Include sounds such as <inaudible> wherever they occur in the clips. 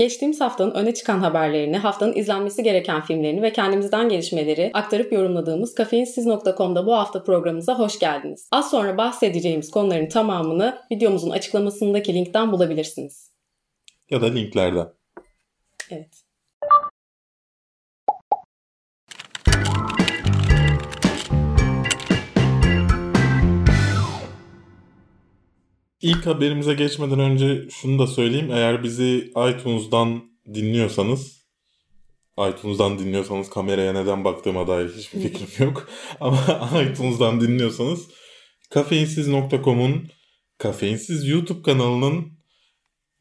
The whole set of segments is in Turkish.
Geçtiğimiz haftanın öne çıkan haberlerini, haftanın izlenmesi gereken filmlerini ve kendimizden gelişmeleri aktarıp yorumladığımız kafeinsiz.com'da bu hafta programımıza hoş geldiniz. Az sonra bahsedeceğimiz konuların tamamını videomuzun açıklamasındaki linkten bulabilirsiniz. Ya da linklerden. Evet. İlk haberimize geçmeden önce şunu da söyleyeyim. Eğer bizi iTunes'dan dinliyorsanız iTunes'dan dinliyorsanız kameraya neden baktığıma dair hiçbir fikrim yok. <laughs> Ama iTunes'dan dinliyorsanız kafeinsiz.com'un Kafeinsiz YouTube kanalının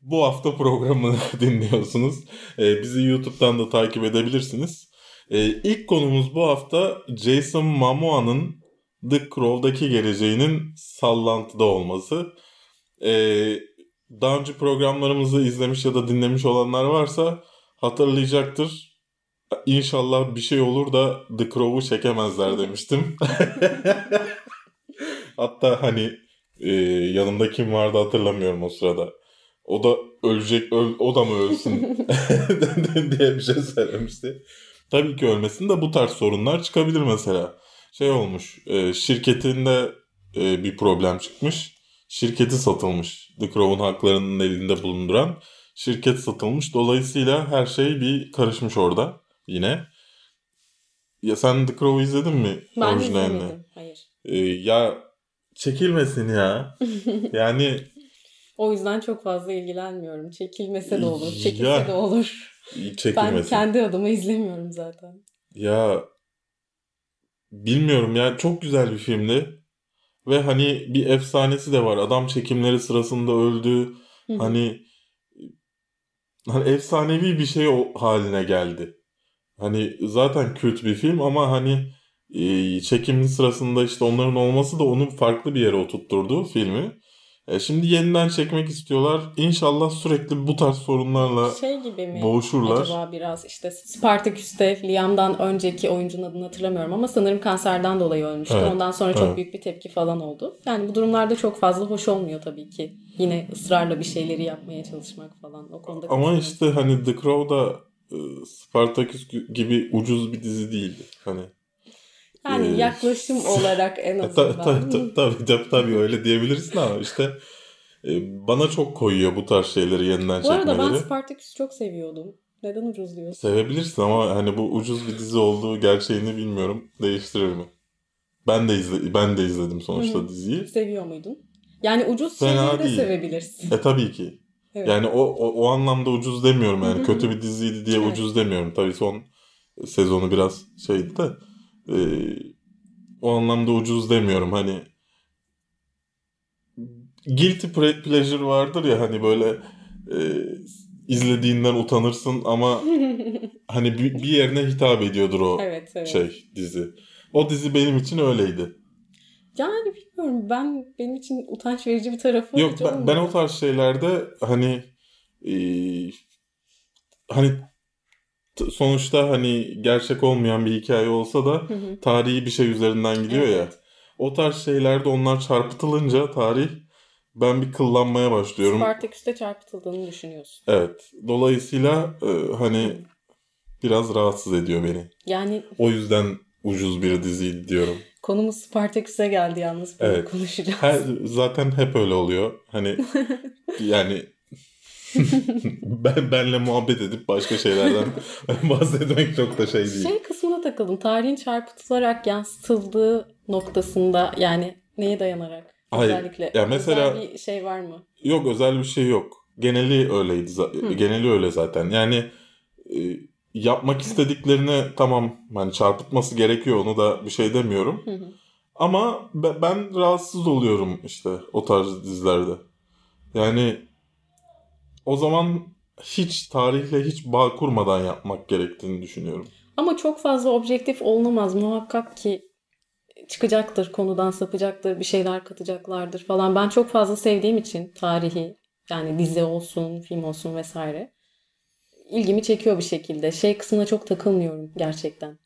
bu hafta programını <laughs> dinliyorsunuz. Ee, bizi YouTube'dan da takip edebilirsiniz. Ee, ilk konumuz bu hafta Jason Momoa'nın The Crow'daki geleceğinin sallantıda olması. Ee, daha önce programlarımızı izlemiş ya da dinlemiş olanlar varsa hatırlayacaktır. İnşallah bir şey olur da The Crow'u çekemezler demiştim. <laughs> Hatta hani e, yanımda kim vardı hatırlamıyorum o sırada. O da ölecek, öl, o da mı ölsün <laughs> diye bir şey söylemişti. Tabii ki ölmesin de bu tarz sorunlar çıkabilir mesela. Şey olmuş, e, şirketinde e, bir problem çıkmış şirketi satılmış. The Crow'un haklarının elinde bulunduran şirket satılmış. Dolayısıyla her şey bir karışmış orada yine. Ya sen The Crow'u izledin mi? Ben orijinalini? izlemedim. Hayır. Ee, ya çekilmesin ya. <laughs> yani o yüzden çok fazla ilgilenmiyorum. Çekilmese de olur, çekilse ya, de olur. Çekilmesin. Ben kendi adıma izlemiyorum zaten. Ya bilmiyorum ya çok güzel bir filmdi. Ve hani bir efsanesi de var. Adam çekimleri sırasında öldü. Hani hani efsanevi bir şey haline geldi. Hani zaten kült bir film ama hani e, çekimin sırasında işte onların olması da onu farklı bir yere oturtturdu filmi. E şimdi yeniden çekmek istiyorlar. İnşallah sürekli bu tarz sorunlarla şey gibi mi? boğuşurlar. Acaba biraz işte Spartaküs'te Liam'dan önceki oyuncunun adını hatırlamıyorum ama sanırım kanserden dolayı ölmüştü. Evet, Ondan sonra çok evet. büyük bir tepki falan oldu. Yani bu durumlarda çok fazla hoş olmuyor tabii ki. Yine ısrarla bir şeyleri yapmaya çalışmak falan o konuda. Ama işte hani The Crow da e, Spartaküs gibi ucuz bir dizi değildi. Hani yani ee, yaklaşım <laughs> olarak en azından. Tabii tabii tabii tabii öyle diyebilirsin ama işte e, bana çok koyuyor bu tarz şeyleri yeniden çekmeleri. Bu arada ben Spartaküs'ü çok seviyordum. Neden ucuz diyorsun? Sevebilirsin ama hani bu ucuz bir dizi olduğu gerçeğini bilmiyorum. Değiştirir mi? Ben de izle ben de izledim sonuçta Hı-hı. diziyi. Seviyor muydun? Yani ucuz Fena şeyleri de değil. sevebilirsin. E tabii ki. Evet. Yani o, o o anlamda ucuz demiyorum yani. Hı-hı. Kötü bir diziydi diye evet. ucuz demiyorum. Tabii son sezonu biraz şeydi de e, o anlamda ucuz demiyorum hani guilty pleasure vardır ya hani böyle e, izlediğinden utanırsın ama <laughs> hani bir, bir yerine hitap ediyordur o evet, evet. şey dizi. O dizi benim için öyleydi. Yani bilmiyorum ben benim için utanç verici bir tarafı yok ben, ben o tarz şeylerde hani e, hani sonuçta hani gerçek olmayan bir hikaye olsa da hı hı. tarihi bir şey üzerinden gidiyor evet. ya. O tarz şeylerde onlar çarpıtılınca tarih ben bir kıllanmaya başlıyorum. Spartaküs'te çarpıtıldığını düşünüyorsun. Evet. Dolayısıyla e, hani biraz rahatsız ediyor beni. Yani o yüzden ucuz bir dizi diyorum. Konumuz Spartaküs'e geldi yalnız. Evet. Konuşacağız. Her, zaten hep öyle oluyor. Hani <laughs> yani ben benle muhabbet edip başka şeylerden <laughs> bahsetmek çok da şey değil. Şey kısmına takıldım. Tarihin çarpıtılarak yansıtıldığı noktasında yani neye dayanarak? Hayır. Özellikle ya mesela özel bir şey var mı? Yok özel bir şey yok. Geneli öyleydi. Hı. Geneli öyle zaten. Yani e, yapmak istediklerine tamam hani çarpıtması gerekiyor onu da bir şey demiyorum. Hı hı. Ama ben rahatsız oluyorum işte o tarz dizilerde. Yani o zaman hiç tarihle hiç bağ kurmadan yapmak gerektiğini düşünüyorum. Ama çok fazla objektif olunamaz muhakkak ki çıkacaktır, konudan sapacaktır, bir şeyler katacaklardır falan. Ben çok fazla sevdiğim için tarihi yani dizi olsun, film olsun vesaire ilgimi çekiyor bir şekilde. Şey kısmına çok takılmıyorum gerçekten.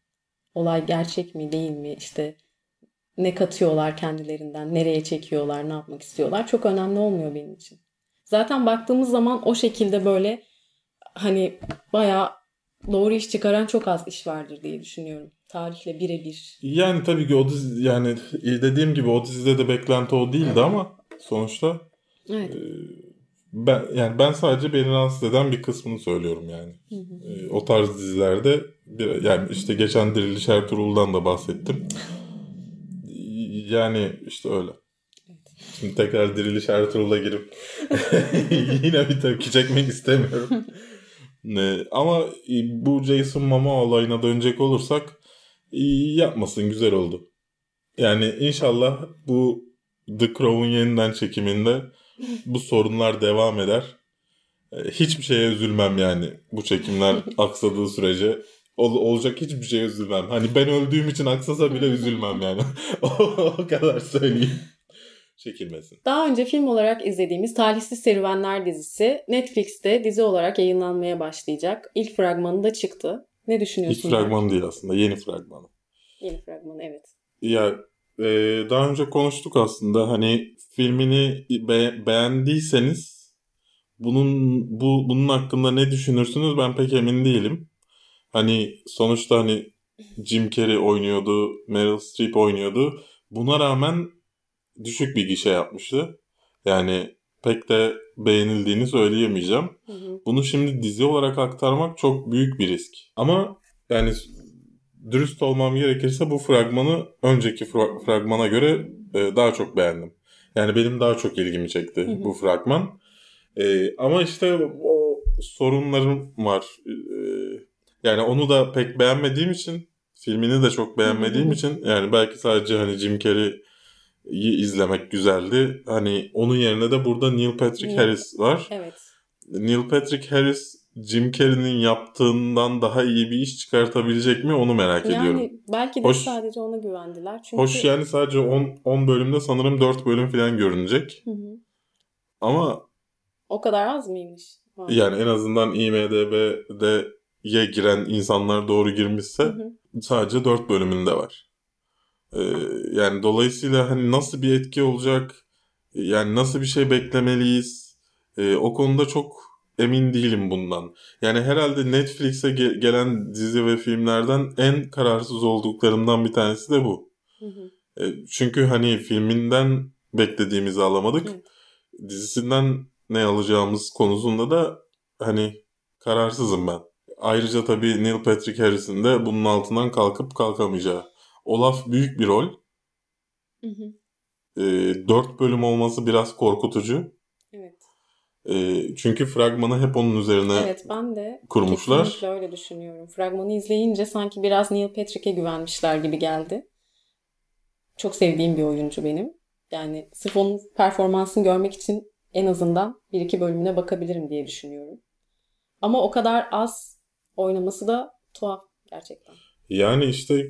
Olay gerçek mi değil mi işte ne katıyorlar kendilerinden, nereye çekiyorlar, ne yapmak istiyorlar çok önemli olmuyor benim için. Zaten baktığımız zaman o şekilde böyle hani bayağı doğru iş çıkaran çok az iş vardır diye düşünüyorum. Tarihle birebir. Yani tabii ki o dizi yani dediğim gibi o dizide de beklenti o değildi ama sonuçta Evet. e, ben yani ben sadece beni rahatsız eden bir kısmını söylüyorum yani. Hı hı. E, o tarz dizilerde bir, yani işte geçen Diriliş Ertuğrul'dan da bahsettim. <laughs> Yani işte öyle. Şimdi tekrar Diriliş Ertuğrul'a girip <laughs> yine bir tepki çekmek istemiyorum. Ne, ama e, bu Jason Momoa olayına dönecek olursak iyi yapmasın güzel oldu. Yani inşallah bu The Crow'un yeniden çekiminde bu sorunlar devam eder. E, Hiçbir şeye üzülmem yani bu çekimler <laughs> aksadığı sürece. Ol- olacak hiçbir şeye üzülmem. Hani ben öldüğüm için aksasa bile üzülmem yani. <laughs> o kadar söyleyeyim. Çekilmesin. Daha önce film olarak izlediğimiz Talihsiz Serüvenler dizisi Netflix'te dizi olarak yayınlanmaya başlayacak. İlk fragmanı da çıktı. Ne İlk düşünüyorsun? fragman değil aslında. Yeni fragmanı. Yeni fragmanı evet. Ya e, daha önce konuştuk aslında hani filmini be- beğendiyseniz bunun bu bunun hakkında ne düşünürsünüz ben pek emin değilim. Hani sonuçta hani Jim Carrey oynuyordu, Meryl Streep oynuyordu. Buna rağmen düşük bir gişe yapmıştı. Yani pek de beğenildiğini söyleyemeyeceğim. Hı hı. Bunu şimdi dizi olarak aktarmak çok büyük bir risk. Ama yani dürüst olmam gerekirse bu fragmanı önceki fra- fragmana göre e, daha çok beğendim. Yani benim daha çok ilgimi çekti Hı hı. bu fragman. E, ama işte o sorunlarım var. E, yani onu da pek beğenmediğim için filmini de çok beğenmediğim Hı hı. için yani belki sadece hani Jim Carrey'i izlemek güzeldi. Hani onun yerine de burada Neil Patrick Neil- Harris var. Evet. Neil Patrick Harris Jim Carrey'nin yaptığından daha iyi bir iş çıkartabilecek mi onu merak ediyorum. Yani belki de Hoş- sadece ona güvendiler. Çünkü... Hoş yani sadece 10 10 bölümde sanırım 4 bölüm falan görünecek. Hı hı. Ama O kadar az mıymış? Ha. yani en azından IMDb'de ye giren insanlar doğru girmişse Hı hı. sadece 4 bölümünde var. Ee, yani dolayısıyla hani nasıl bir etki olacak? Yani nasıl bir şey beklemeliyiz? Ee, o konuda çok emin değilim bundan. Yani herhalde Netflix'e ge- gelen dizi ve filmlerden en kararsız olduklarımdan bir tanesi de bu. Hı hı. E, çünkü hani filminden beklediğimizi alamadık. Evet. Dizisinden ne alacağımız konusunda da hani kararsızım ben. Ayrıca tabii Neil Patrick Harris'in de bunun altından kalkıp kalkamayacağı. Olaf büyük bir rol. Hı hı. E, dört bölüm olması biraz korkutucu. Evet. E, çünkü fragmanı hep onun üzerine Evet ben de kurmuşlar. kesinlikle öyle düşünüyorum. Fragmanı izleyince sanki biraz Neil Patrick'e güvenmişler gibi geldi. Çok sevdiğim bir oyuncu benim. Yani sırf onun performansını görmek için en azından bir iki bölümüne bakabilirim diye düşünüyorum. Ama o kadar az oynaması da tuhaf gerçekten. Yani işte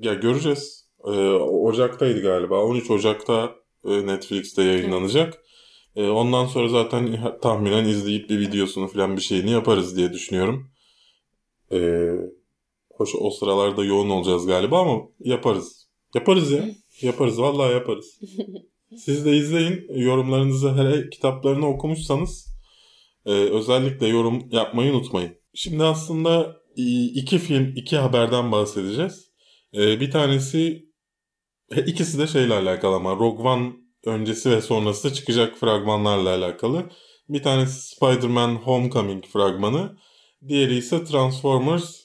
ya göreceğiz. Ee, Ocak'taydı galiba. 13 Ocak'ta e, Netflix'te yayınlanacak. Ee, ondan sonra zaten tahminen izleyip bir videosunu falan bir şeyini yaparız diye düşünüyorum. Ee, hoş o sıralarda yoğun olacağız galiba ama yaparız. Yaparız ya. Yaparız. Vallahi yaparız. <laughs> Siz de izleyin. Yorumlarınızı hele kitaplarını okumuşsanız e, özellikle yorum yapmayı unutmayın. Şimdi aslında e, iki film, iki haberden bahsedeceğiz. E, bir tanesi ikisi de şeyle alakalı ama Rogue One öncesi ve sonrası çıkacak fragmanlarla alakalı. Bir tanesi Spider-Man Homecoming fragmanı. Diğeri ise Transformers.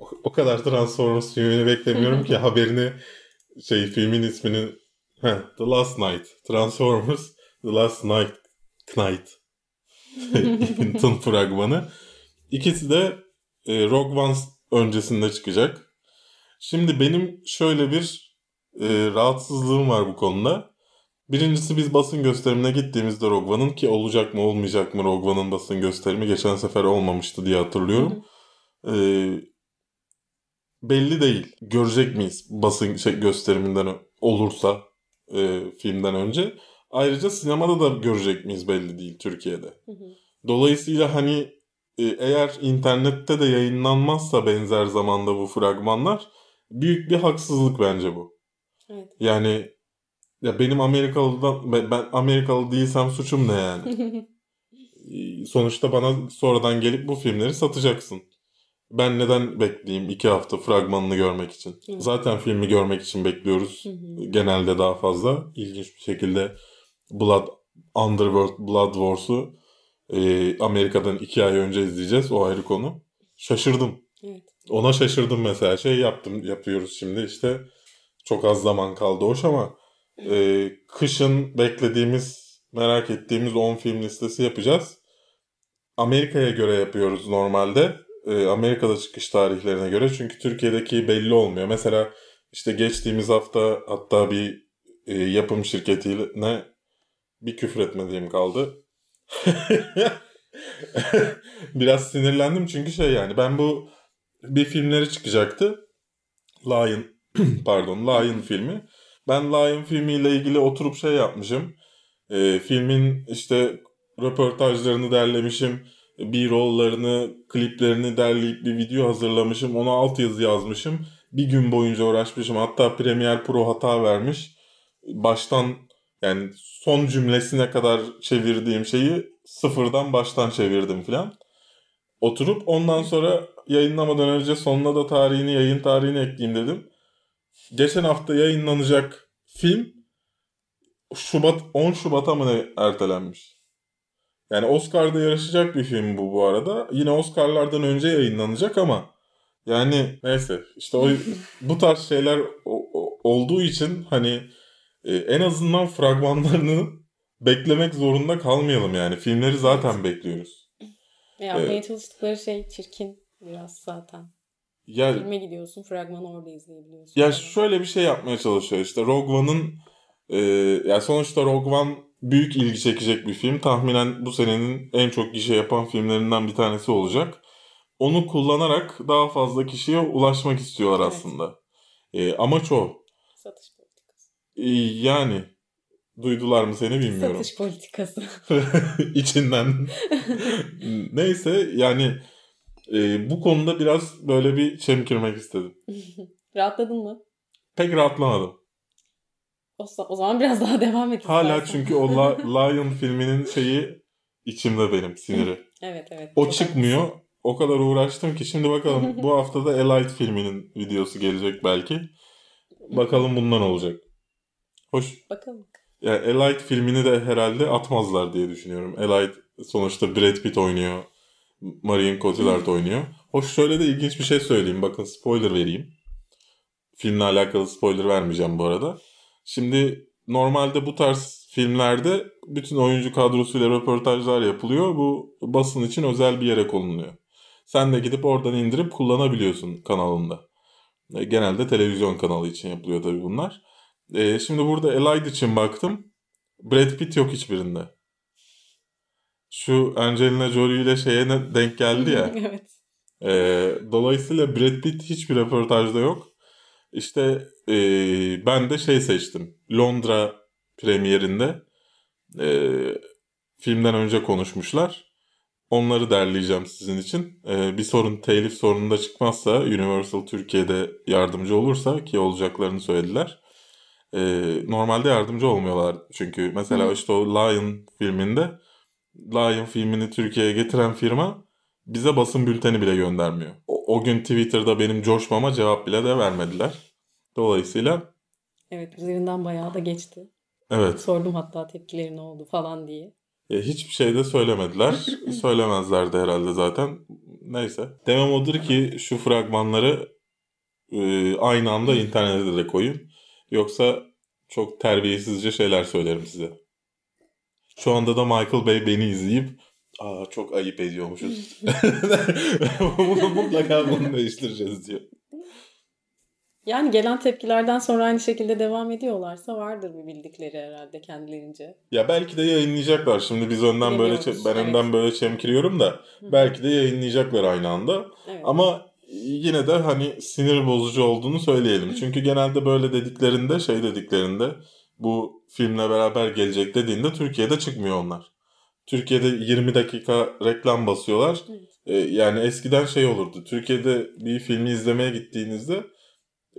O, o kadar Transformers filmini beklemiyorum ki <laughs> haberini şey filmin ismini Heh, The Last Night. Transformers The Last Night. Knight. Tın <laughs> fragmanı. İkisi de e, Rogue One öncesinde çıkacak. Şimdi benim şöyle bir e, rahatsızlığım var bu konuda. Birincisi biz basın gösterimine gittiğimizde Rogue One'ın ki olacak mı olmayacak mı Rogue One'ın basın gösterimi geçen sefer olmamıştı diye hatırlıyorum. E, belli değil. Görecek miyiz basın şey, gösteriminden olursa e, filmden önce. Ayrıca sinemada da görecek miyiz belli değil Türkiye'de. Hı hı. Dolayısıyla hani e, eğer internette de yayınlanmazsa benzer zamanda bu fragmanlar büyük bir haksızlık bence bu. Evet. Yani ya benim Amerikalı'dan ben ben Amerikalı değilsem suçum ne yani? <laughs> Sonuçta bana sonradan gelip bu filmleri satacaksın. Ben neden bekleyeyim iki hafta fragmanını görmek için? Hı. Zaten filmi görmek için bekliyoruz. Hı hı. Genelde daha fazla. İlginç bir şekilde Blood Underworld Blood Wars'u e, Amerika'dan iki ay önce izleyeceğiz. O ayrı konu. Şaşırdım. Evet. Ona şaşırdım mesela. Şey yaptım, yapıyoruz şimdi işte. Çok az zaman kaldı hoş ama e, kışın beklediğimiz, merak ettiğimiz 10 film listesi yapacağız. Amerika'ya göre yapıyoruz normalde. E, Amerika'da çıkış tarihlerine göre. Çünkü Türkiye'deki belli olmuyor. Mesela işte geçtiğimiz hafta hatta bir e, yapım şirketine bir küfür etmediğim kaldı. <laughs> Biraz sinirlendim çünkü şey yani ben bu bir filmleri çıkacaktı. Lion <clears throat> pardon Lion filmi. Ben Lion filmiyle ilgili oturup şey yapmışım. Ee, filmin işte röportajlarını derlemişim. Bir rollarını, kliplerini derleyip bir video hazırlamışım. Ona altyazı yazmışım. Bir gün boyunca uğraşmışım. Hatta Premiere Pro hata vermiş. Baştan yani son cümlesine kadar çevirdiğim şeyi sıfırdan baştan çevirdim filan. Oturup ondan sonra yayınlamadan önce sonuna da tarihini, yayın tarihini ekleyeyim dedim. Geçen hafta yayınlanacak film Şubat 10 Şubat'a mı ne ertelenmiş? Yani Oscar'da yarışacak bir film bu bu arada. Yine Oscar'lardan önce yayınlanacak ama yani neyse işte o <laughs> bu tarz şeyler o- o- olduğu için hani e, en azından fragmanlarını beklemek zorunda kalmayalım yani. Filmleri zaten bekliyoruz. Yapmaya çalıştıkları şey çirkin biraz zaten. Ya Filme gidiyorsun, fragmanı orada izleyebiliyorsun. Ya falan. şöyle bir şey yapmaya çalışıyor işte Rogue One'ın e, ya sonuçta Rogue One büyük ilgi çekecek bir film. Tahminen bu senenin en çok gişe yapan filmlerinden bir tanesi olacak. Onu kullanarak daha fazla kişiye ulaşmak istiyorlar Evet. aslında. E, amaç o. Satış politikası. E, yani duydular mı seni bilmiyorum. Satış politikası. <laughs> İçinden. <laughs> Neyse yani e, bu konuda biraz böyle bir çemkirmek istedim. <laughs> Rahatladın mı? Pek rahatlamadım. O, o zaman biraz daha devam et Hala istersen. çünkü o La- Lion filminin şeyi içimde benim siniri. <laughs> Evet evet. O çıkmıyor. O kadar uğraştım ki şimdi bakalım <laughs> bu hafta da Elite filminin videosu gelecek belki. Bakalım bundan olacak. Hoş. Bakalım. Ya Elite filmini de herhalde atmazlar diye düşünüyorum. Elite sonuçta Brad Pitt oynuyor. Marion Cotillard oynuyor. Hoş şöyle de ilginç bir şey söyleyeyim. Bakın spoiler vereyim. Filmle alakalı spoiler vermeyeceğim bu arada. Şimdi normalde bu tarz filmlerde bütün oyuncu kadrosuyla röportajlar yapılıyor. Bu basın için özel bir yere konuluyor. Sen de gidip oradan indirip kullanabiliyorsun kanalında. E, Genelde televizyon kanalı için yapılıyor tabii bunlar. E, şimdi burada Elite için baktım. Brad Pitt yok hiçbirinde. Şu Angelina Jolie ile şeye denk geldi ya. <laughs> evet. Ee, dolayısıyla Brad Pitt hiçbir röportajda yok. İşte ee, ben de şey seçtim. Londra premierinde ee, filmden önce konuşmuşlar. Onları derleyeceğim sizin için. Ee, bir sorun, telif sorunu da çıkmazsa Universal Türkiye'de yardımcı olursa ki olacaklarını söylediler. Ee, normalde yardımcı olmuyorlar. Çünkü mesela Hı. işte o Lion filminde Lion filmini Türkiye'ye getiren firma bize basın bülteni bile göndermiyor. O, o gün Twitter'da benim coşmama cevap bile de vermediler. Dolayısıyla Evet üzerinden bayağı da geçti. evet Sordum hatta tepkileri ne oldu falan diye. e, hiçbir şey de söylemediler. <laughs> Söylemezlerdi herhalde zaten. Neyse. Demem odur ki şu fragmanları e, aynı anda internete de koyun. Yoksa çok terbiyesizce şeyler söylerim size. Şu anda da Michael Bay beni izleyip Aa çok ayıp ediyormuşuz. <laughs> Mutlaka bunu değiştireceğiz diyor. Yani gelen tepkilerden sonra aynı şekilde devam ediyorlarsa vardır bir bildikleri herhalde kendilerince. Ya belki de yayınlayacaklar. Şimdi biz önden böyle ben evet. önden böyle çemkiriyorum da belki de yayınlayacaklar aynı anda. Evet. Ama yine de hani sinir bozucu olduğunu söyleyelim. Çünkü genelde böyle dediklerinde şey dediklerinde bu filmle beraber gelecek dediğinde Türkiye'de çıkmıyor onlar. Türkiye'de 20 dakika reklam basıyorlar. Evet. Ee, yani eskiden şey olurdu. Türkiye'de bir filmi izlemeye gittiğinizde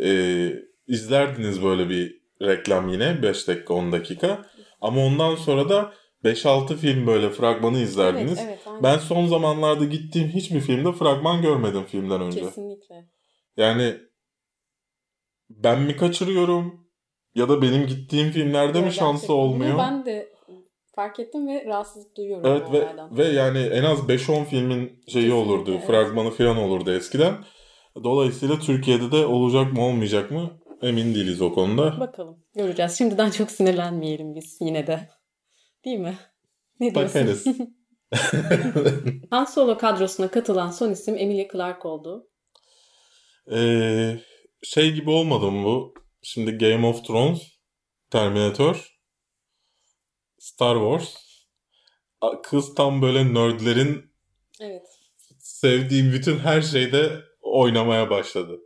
e, izlerdiniz böyle bir reklam yine 5 dakika 10 dakika. Ama ondan sonra da 5-6 film böyle fragmanı izlerdiniz. Evet, evet, aynen. ben son zamanlarda gittiğim hiçbir filmde fragman görmedim filmden önce. Kesinlikle. Yani ben mi kaçırıyorum ya da benim gittiğim filmlerde mi şansı olmuyor? Bunu ben de fark ettim ve rahatsızlık duyuyorum Evet ve ve yani en az 5-10 filmin şeyi Kesinlikle, olurdu, evet. fragmanı falan olurdu eskiden. Dolayısıyla Türkiye'de de olacak mı olmayacak mı emin değiliz o konuda. Bakalım. Göreceğiz. Şimdiden çok sinirlenmeyelim biz yine de. Değil mi? Ne diyorsun? Bakarız. <laughs> Han Solo kadrosuna katılan son isim Emilia Clarke oldu. Ee, şey gibi olmadı mı bu? Şimdi Game of Thrones, Terminator, Star Wars. Kız tam böyle nerdlerin Evet. sevdiğim bütün her şeyde oynamaya başladı.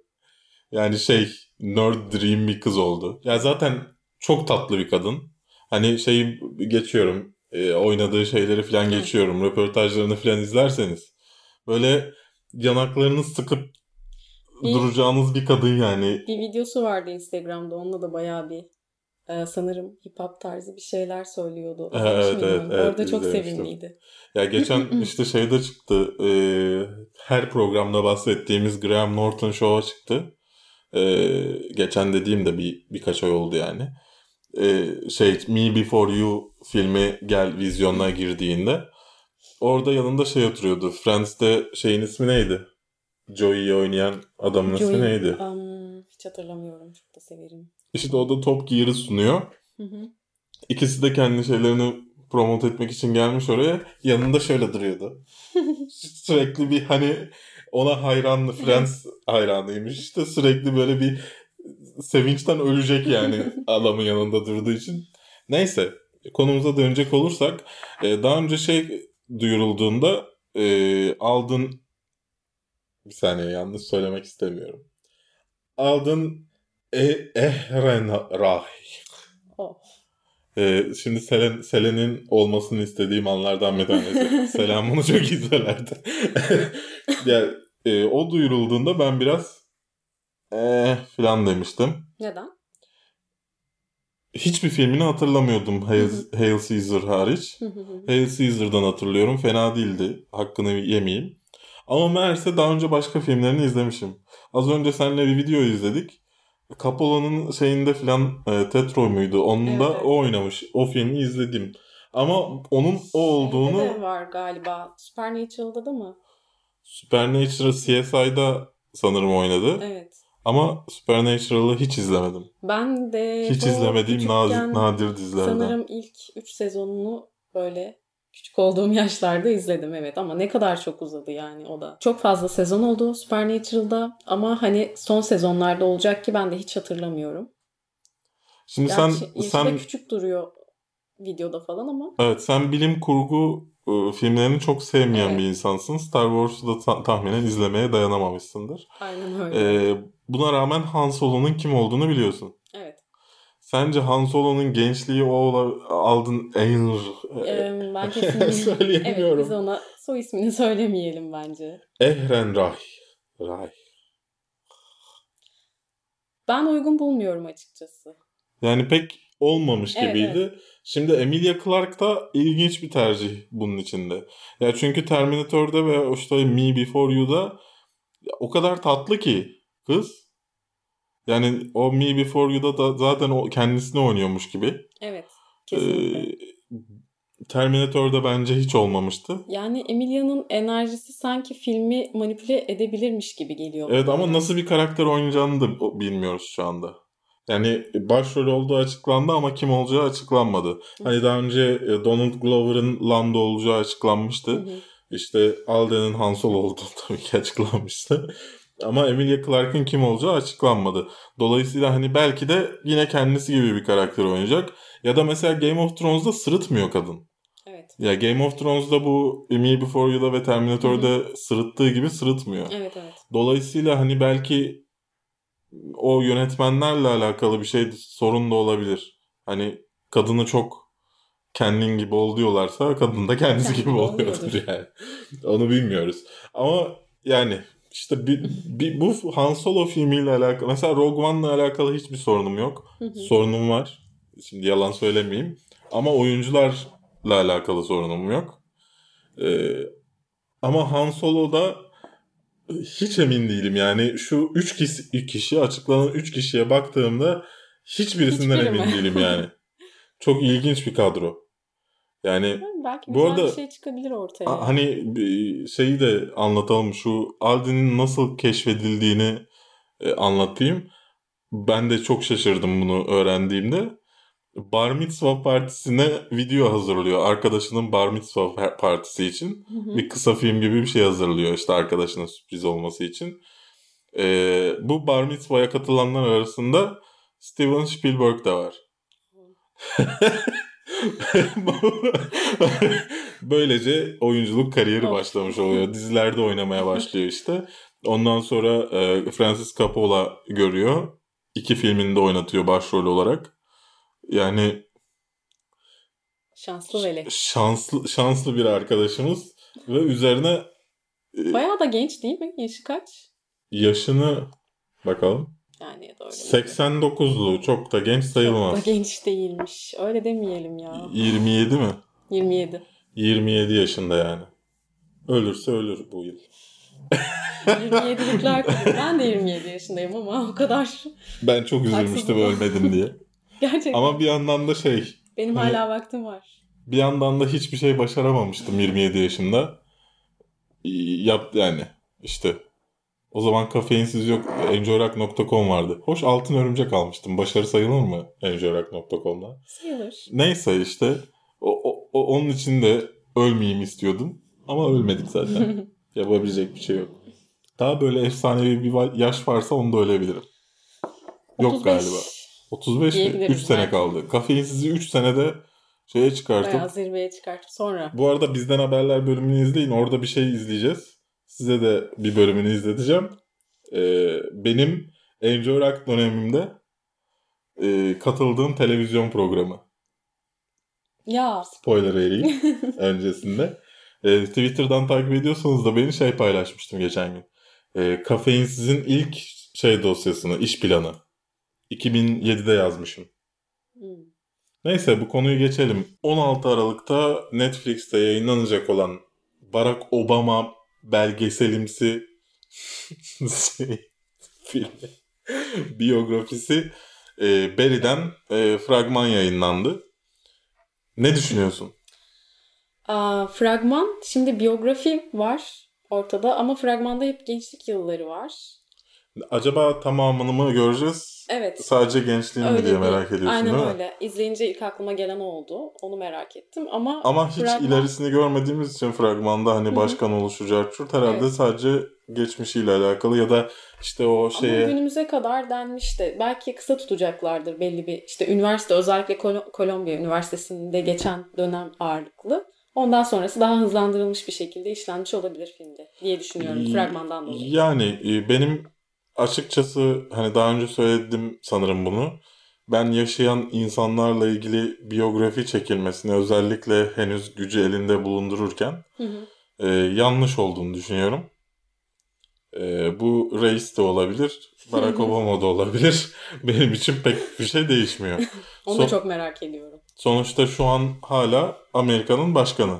Yani şey nerd dream bir kız oldu. Ya zaten çok tatlı bir kadın. Hani şeyi geçiyorum. e, oynadığı şeyleri falan geçiyorum. Röportajlarını falan izlerseniz. Böyle yanaklarını sıkıp Bir- duracağınız bir kadın yani. Bir videosu vardı Instagram'da. Onunla da bayağı bir e, sanırım hip hop tarzı bir şeyler söylüyordu. Evet, İzlemiş evet, miydin? evet, Orada çok sevimliydi. Ya geçen <laughs> işte şeyde çıktı. e, her programda bahsettiğimiz Graham Norton Show'a çıktı. E, geçen dediğim de bir birkaç ay oldu yani. E, şey Me Before You filmi gel vizyonuna girdiğinde orada yanında şey oturuyordu. Friends'te şeyin ismi neydi? Joey'i oynayan adamın ismi neydi? um, hiç hatırlamıyorum. Çok da severim. İşte o da Top Gear'ı sunuyor. Hı hı. İkisi de kendi şeylerini promote etmek için gelmiş oraya. Yanında şöyle duruyordu. <laughs> sürekli bir hani ona hayranlı, Friends hayranıymış. İşte sürekli böyle bir sevinçten ölecek yani <laughs> adamın yanında durduğu için. Neyse konumuza dönecek olursak e, daha önce şey duyurulduğunda e, Aldın bir saniye yanlış söylemek istemiyorum. Aldın e, Ehrenreich Oh. ee, şimdi Selen, Selen'in olmasını istediğim anlardan bir tanesi. <laughs> Selen bunu çok iyi söylerdi. <laughs> yani, e, o duyurulduğunda ben biraz eee falan demiştim. Neden? Hiçbir filmini hatırlamıyordum Hail, Hail Caesar hariç. Hail Caesar'dan hatırlıyorum. Fena değildi. Hakkını yemeyeyim. Ama meğerse daha önce başka filmlerini izlemişim. Az önce seninle bir video izledik. Cappola'nın şeyinde filan e, Tetro muydu? Onun Evet, da evet. o oynamış. O filmi izledim. Ama onun o olduğunu Şeyde de var galiba. Supernatural'da da mı? Supernatural CSI'da sanırım oynadı. Evet. Ama Supernatural'ı hiç izlemedim. Ben de Hiç izlemediğim küçükken nadir dizilerden. Sanırım ilk 3 sezonunu böyle küçük olduğum <laughs> yaşlarda izledim evet ama ne kadar çok uzadı yani o da. Çok fazla sezon oldu Supernatural'da ama hani son sezonlarda olacak ki ben de hiç hatırlamıyorum. Şimdi Gerçi sen sen küçük duruyor videoda falan ama Evet sen bilim kurgu e, filmlerini çok sevmeyen Evet. bir insansın. Star Wars'u da ta- tahminen izlemeye dayanamamışsındır. aynen öyle. E, buna rağmen Han Solo'nun kim olduğunu biliyorsun. Evet. Sence Han Solo'nun gençliği o ola- aldın Eyr Ee, ben <laughs> kesin evet biz ona soy ismini <laughs> söylemeyelim bence. Ehren Ray. Ray. Ben uygun bulmuyorum açıkçası. Yani pek olmamış Evet, gibiydi. Şimdi Emilia Clarke da ilginç bir tercih bunun içinde. Ya çünkü Terminator'da ve işte Me Before You'da o kadar tatlı ki kız. Yani o Me Before You'da da zaten o kendisini oynuyormuş gibi. Evet. Ee, Kesinlikle. Terminator'da bence hiç olmamıştı. Yani Emilia'nın enerjisi sanki filmi manipüle edebilirmiş gibi geliyor. Evet ama nasıl bir karakter oynayacağını da bilmiyoruz şu anda. Yani başrol olduğu açıklandı ama kim olacağı açıklanmadı. Hani daha önce e, Donald Glover'ın Lando olacağı açıklanmıştı. Hı hı. İşte Alden'in Han Solo olduğu <laughs> tabii ki açıklanmıştı. Ama Emilia Clarke'ın kim olacağı açıklanmadı. Dolayısıyla hani belki de yine kendisi gibi bir karakter oynayacak. Ya da mesela Game of Thrones'da sırıtmıyor kadın. Evet. Ya Game of Thrones'da bu Me Before You'da ve Terminator'da sırıttığı gibi sırıtmıyor. Evet evet. Dolayısıyla hani belki o yönetmenlerle alakalı bir şey sorun da olabilir. Hani kadını çok kendin gibi ol diyorlarsa kadın da kendisi Kendi gibi oluyordur yani. Onu bilmiyoruz. Ama yani işte bir, bir, bu Han Solo filmiyle alakalı mesela Rogue One'la alakalı hiçbir sorunum yok. Hı hı. Sorunum var. Şimdi yalan söylemeyeyim. Ama oyuncular alakalı sorunum yok. Ee, ama Han Solo'da hiç emin değilim yani şu 3 kişi, kişi açıklanan 3 kişiye baktığımda hiçbirisinden Hiçbiri emin mi? değilim yani. <laughs> Çok ilginç bir kadro. Yani Belki Bu arada- bir şey çıkabilir ortaya. hani bir şeyi de anlatalım şu Aldi'nin nasıl keşfedildiğini e, anlatayım. Ben de çok şaşırdım bunu öğrendiğimde. Bar mitzvah partisine video hazırlıyor. Arkadaşının bar mitzvah pa- partisi için. Hı hı. bir kısa film gibi bir şey hazırlıyor işte arkadaşına sürpriz olması için. Ee, bu bar mitzvah'a katılanlar arasında Steven Spielberg de var. <laughs> Böylece oyunculuk kariyeri başlamış oluyor. Dizilerde oynamaya başlıyor işte. Ondan sonra e, Francis Coppola görüyor. İki filminde oynatıyor başrol olarak. Yani Şanslı veli. şanslı şanslı bir arkadaşımız ve üzerine e, Bayağı da genç değil mi? Yaşı kaç? yaşını bakalım. Yani öyle. 89'lu çok da genç Çok sayılmaz. da genç değilmiş. Öyle demeyelim ya. 27 mi? 27. 27 yaşında yani. Ölürse ölür bu yıl. 27'likler tabii. <laughs> Ben de 27 yaşındayım ama o kadar. Ben çok üzülmüştüm ölmedim diye. <laughs> Gerçekten. Ama bir yandan da şey, Benim hani- hala vaktim var. bir yandan da hiçbir şey başaramamıştım 27 yaşında. Yap yani işte o zaman kafeinsiz yok enjoyrock.com vardı. Hoş altın örümcek almıştım. Başarı sayılır mı enjoyrock.com'da? Sayılır. Neyse işte o, o, o- onun için de ölmeyeyim istiyordum. Ama ölmedik zaten. <laughs> Yapabilecek bir şey yok. Daha böyle efsanevi bir yaş varsa onu da ölebilirim. Yok 35 galiba. 35 mi? Diyebiliriz 3 sene belki. kaldı. Kafeinsizi 3 senede şeye çıkartıp Bayağı zirveye çıkartıp sonra. bu arada bizden haberler bölümünü izleyin. Orada bir şey izleyeceğiz. Size de bir bölümünü izleteceğim. Ee, benim Enjoy Rock dönemimde e, katıldığım televizyon programı. Ya Spoiler vereyim <laughs> öncesinde. Ee, Twitter'dan takip ediyorsanız da beni şey paylaşmıştım geçen gün. Ee, Kafeinsiz'in ilk şey dosyasını, iş planı. 2007'de yazmışım. Hmm. Neyse bu konuyu geçelim. 16 Aralık'ta Netflix'te yayınlanacak olan Barack Obama belgeselimsi şey, filmi, biyografisi e, Barry'den e, fragman yayınlandı. Ne düşünüyorsun? Aa, fragman, şimdi biyografi var ortada ama fragmanda hep gençlik yılları var. Acaba tamamını mı göreceğiz? Evet. Sadece gençliğini mi diye merak ediyorsun Aynen değil mi? öyle. İzleyince ilk aklıma gelen o oldu. Onu merak ettim ama Ama hiç fragman- ilerisini görmediğimiz için fragmanda hani başkan oluşacak çurt herhalde Evet. sadece geçmişiyle alakalı ya da işte o şeye Ama günümüze kadar denmişti. Belki kısa tutacaklardır belli bir işte üniversite özellikle Kol- Kolombiya Üniversitesi'nde geçen dönem ağırlıklı. Ondan sonrası daha hızlandırılmış bir şekilde işlenmiş olabilir filmde diye düşünüyorum fragmandan dolayı. Yani e, benim açıkçası hani daha önce söyledim sanırım bunu. Ben yaşayan insanlarla ilgili biyografi çekilmesini özellikle henüz gücü elinde bulundururken Hı hı. e, yanlış olduğunu düşünüyorum. E, bu reis de olabilir, Barack Obama da olabilir. <laughs> Benim için pek bir şey değişmiyor. <laughs> Onu Son- da çok merak ediyorum. Sonuçta şu an hala Amerika'nın başkanı.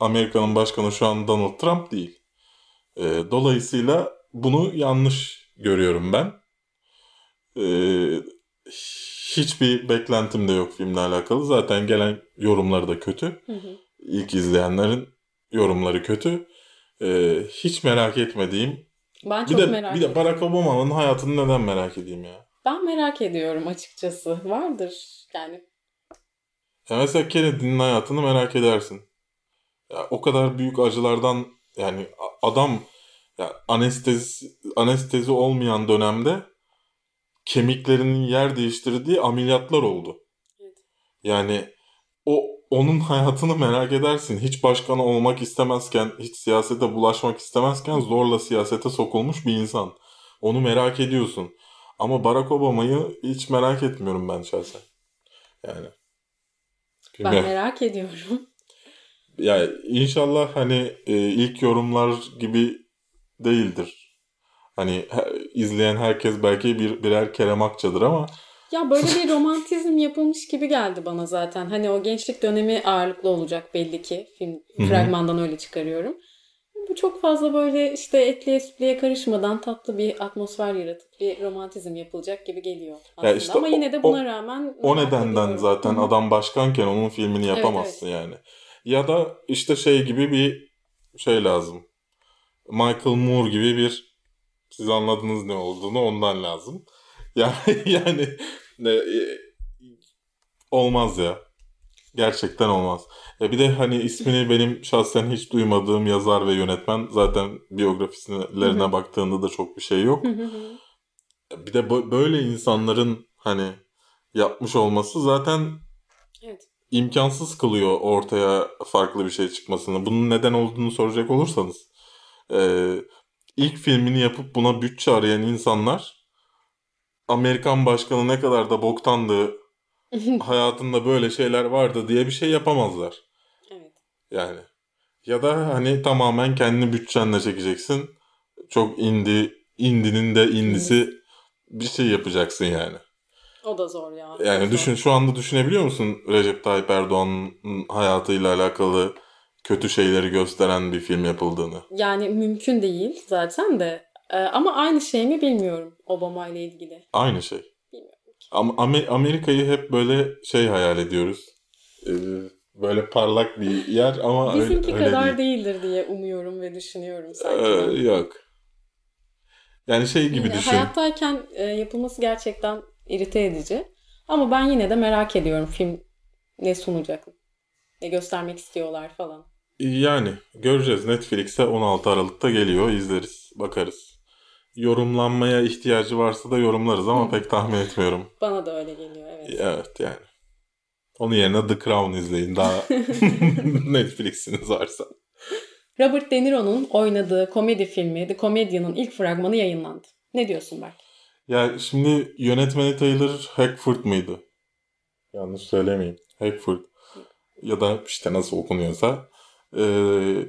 Amerika'nın başkanı şu an Donald Trump değil. Ee, dolayısıyla bunu yanlış görüyorum ben. Ee, hiçbir beklentim de yok filmle alakalı. Zaten gelen yorumları da kötü. Hı hı. İlk izleyenlerin yorumları kötü. Ee, hiç merak etmediğim. Ben Bir çok de merak bir de. Barack Obama'nın hayatını neden merak edeyim ya? Ben merak ediyorum açıkçası. Vardır yani. Ya mesela Kennedy'nin hayatını merak edersin. Ya o kadar büyük acılardan yani adam ya anestezi anestezi olmayan dönemde kemiklerinin yer değiştirdiği ameliyatlar oldu. Evet. Yani o onun hayatını merak edersin. Hiç başkan olmak istemezken, hiç siyasete bulaşmak istemezken zorla siyasete sokulmuş bir insan. Onu merak ediyorsun. Ama Barack Obama'yı hiç merak etmiyorum ben şahsen. Yani. Ben Bilmiyorum. merak ediyorum. Ya inşallah hani e, ilk yorumlar gibi değildir. Hani izleyen herkes belki bir birer Kerem Akça'dır ama Ya böyle bir romantizm yapılmış gibi geldi bana zaten. Hani o gençlik dönemi ağırlıklı olacak belli ki. Film Hı hı. fragmandan öyle çıkarıyorum. Bu çok fazla böyle işte etliye sütlüye karışmadan tatlı bir atmosfer yaratıp bir romantizm yapılacak gibi geliyor aslında. işte Ama o- yine de o- buna rağmen O nedenden ediyorum. zaten adam başkanken onun filmini yapamazsın yani. Ya da işte şey gibi bir şey lazım. Michael Moore gibi bir siz anladınız ne olduğunu ondan lazım. <laughs> Yani yani ne, e, olmaz ya. Gerçekten olmaz. Ya bir de hani ismini benim şahsen hiç duymadığım yazar ve yönetmen zaten hı. baktığında da çok bir şey yok. Hı. Bir de bö- böyle insanların hani yapmış olması zaten evet. imkansız kılıyor ortaya farklı bir şey çıkmasını. Bunun neden olduğunu soracak olursanız e, ilk filmini yapıp buna bütçe arayan insanlar Amerikan başkanı ne kadar da boktandı <laughs> hayatında böyle şeyler vardı diye bir şey yapamazlar. evet. Yani ya da hani tamamen kendi bütçenle çekeceksin. Çok indi, indinin de indisi bir şey yapacaksın yani. O da zor ya. Yani düşün zor. şu anda düşünebiliyor musun Recep Tayyip Erdoğan'ın hayatıyla alakalı kötü şeyleri gösteren bir film yapıldığını? Yani mümkün değil zaten de. Ee, ama aynı şey mi bilmiyorum Obama ile ilgili. Aynı şey. Bilmiyorum. Ama Amerika'yı hep böyle şey hayal ediyoruz. Ee, böyle parlak bir yer ama öyle, Bizimki öyle kadar değil. değildir diye umuyorum ve düşünüyorum sanki. Ee, yok. Yani şey gibi Yine düşün. hayattayken e, yapılması gerçekten irite edici. Ama ben yine de merak ediyorum film ne sunacak, ne göstermek istiyorlar falan. Yani göreceğiz. Netflix'e 16 Aralık'ta geliyor. izleriz, bakarız. Yorumlanmaya ihtiyacı varsa da yorumlarız ama Hı. pek tahmin etmiyorum. Bana da öyle geliyor evet. Evet yani. Onun yerine The Crown izleyin daha <laughs> Netflix'iniz varsa. Robert De Niro'nun oynadığı komedi filmi The Comedian'ın ilk fragmanı yayınlandı. Ne diyorsun Berk? Ya şimdi yönetmeni Taylor Hackford mıydı? Yanlış söylemeyeyim. Hackford. Ya da işte nasıl okunuyorsa. Ee,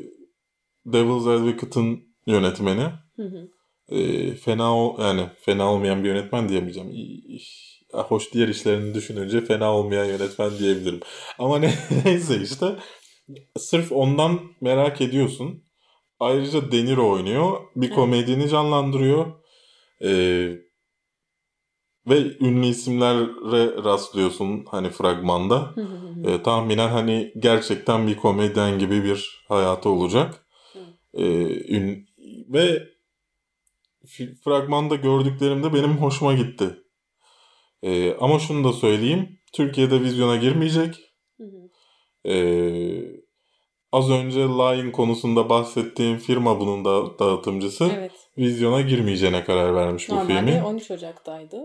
Devil's Advocate'ın yönetmeni. Hı hı. Ee, fena ol, yani fena olmayan bir yönetmen diyemeyeceğim. Hoş diğer işlerini düşününce fena olmayan yönetmen diyebilirim. Ama ne, <laughs> neyse işte sırf ondan merak ediyorsun. Ayrıca De Niro oynuyor. Bir Evet. komedyeni canlandırıyor. Ee, ve ünlü isimlere rastlıyorsun hani fragmanda. Ee, tahminen hani gerçekten bir komedyen gibi bir hayatı olacak. Ee, ün- ve fragmanda gördüklerimde benim hoşuma gitti. Ee, ama şunu da söyleyeyim. Türkiye'de vizyona girmeyecek. Ee, az önce Line konusunda bahsettiğim firma bunun da dağıtımcısı. Evet. Vizyona girmeyeceğine karar vermiş bu Normalde filmin. 13 Ocak'taydı.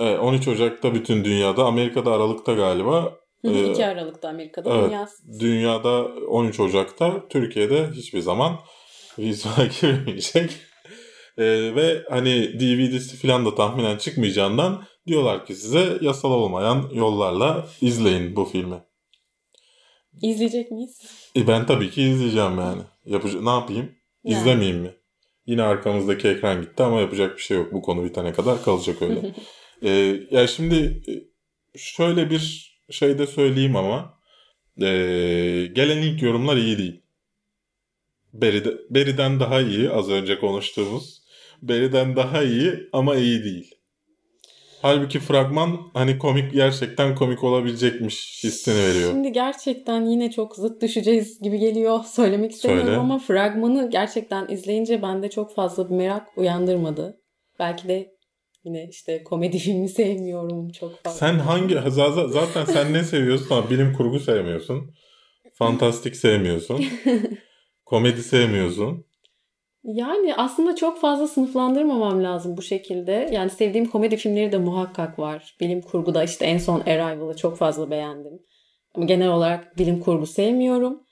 Evet, 13 Ocak'ta bütün dünyada, Amerika'da Aralık'ta galiba. Hı hı, Ee, 2 Aralık'ta Amerika'da evet. dünya Dünyada 13 Ocak'ta, Türkiye'de hiçbir zaman vizyona <laughs> girmeyecek. Ee, ve hani DVD'si falan da tahminen çıkmayacağından diyorlar ki size yasal olmayan yollarla izleyin bu filmi. izleyecek miyiz? E ben tabii ki izleyeceğim yani. Yapıcı ne yapayım? Yani. İzlemeyeyim mi? Yine arkamızdaki ekran gitti ama yapacak bir şey yok. Bu konu bitene kadar kalacak öyle. <laughs> Ee, ya şimdi e, şöyle bir şey de söyleyeyim ama ee, gelen ilk yorumlar iyi değil. Berry'den daha iyi az önce konuştuğumuz. Berry'den daha iyi ama iyi değil. Halbuki fragman hani komik gerçekten komik olabilecekmiş hissini veriyor. Şimdi gerçekten yine çok zıt düşeceğiz gibi geliyor. <laughs> Söylemek istemiyorum Söyle. ama fragmanı gerçekten izleyince bende çok fazla bir merak uyandırmadı. Belki de yine işte komedi filmi <laughs> sevmiyorum çok fazla. Sen hangi zaten, sen ne seviyorsun? Ha, bilim kurgu sevmiyorsun. Fantastik sevmiyorsun. <laughs> Komedi sevmiyorsun. Yani aslında çok fazla sınıflandırmamam lazım bu şekilde. Yani sevdiğim komedi filmleri de muhakkak var. Bilim kurguda işte en son Arrival'ı çok fazla beğendim. Ama genel olarak bilim kurgu sevmiyorum.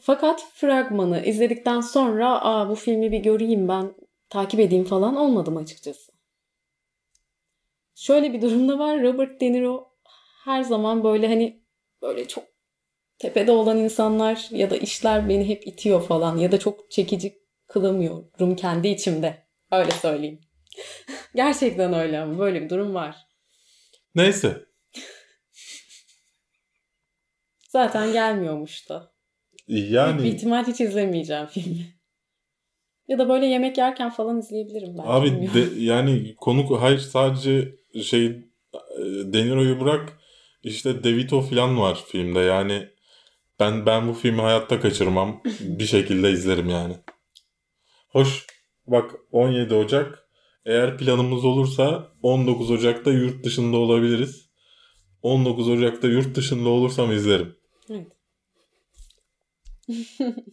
Fakat fragmanı izledikten sonra Aa, bu filmi bir göreyim ben takip edeyim falan olmadım açıkçası. Şöyle bir durumda var. Robert De Niro her zaman böyle hani böyle çok tepede olan insanlar ya da işler beni hep itiyor falan ya da çok çekici kılamıyorum kendi içimde. Öyle söyleyeyim. <laughs> Gerçekten öyle ama böyle bir durum var. Neyse. Zaten gelmiyormuş da. Yani... Büyük bir ihtimal hiç izlemeyeceğim filmi. Ya da böyle yemek yerken falan izleyebilirim ben. Abi de, yani konu hayır sadece şey e, De Niro'yu bırak işte DeVito falan var filmde yani ben ben bu filmi hayatta kaçırmam <laughs> bir şekilde izlerim yani. Hoş bak 17 Ocak eğer planımız olursa 19 Ocak'ta yurt dışında olabiliriz. 19 Ocak'ta yurt dışında olursam izlerim. Evet. <laughs>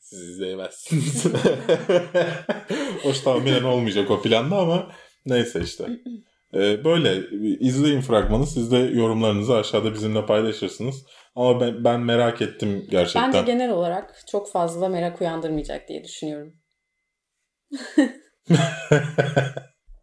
Siz izleyemezsiniz. <laughs> Hoş tahminen olmayacak o planda ama neyse işte. Ee, böyle izleyin fragmanı. Siz de yorumlarınızı aşağıda bizimle paylaşırsınız. Ama ben, ben merak ettim gerçekten. Bence genel olarak çok fazla merak uyandırmayacak diye düşünüyorum. <laughs>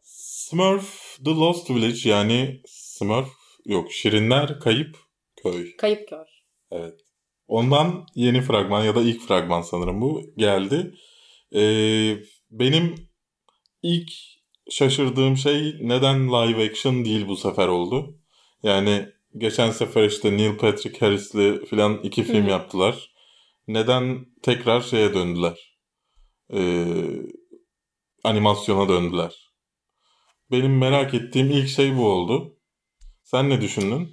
Smurf The Lost Village yani Smurf yok Şirinler Kayıp Köy. Kayıp Köy. Evet. Ondan yeni fragman ya da ilk fragman sanırım bu geldi. Ee, benim ilk şaşırdığım şey neden live action değil bu sefer oldu. Yani geçen sefer işte Neil Patrick Harris'li filan iki film Hı. yaptılar. Neden tekrar şeye döndüler? Ee, animasyona döndüler. Benim merak ettiğim ilk şey bu oldu. Sen ne düşündün?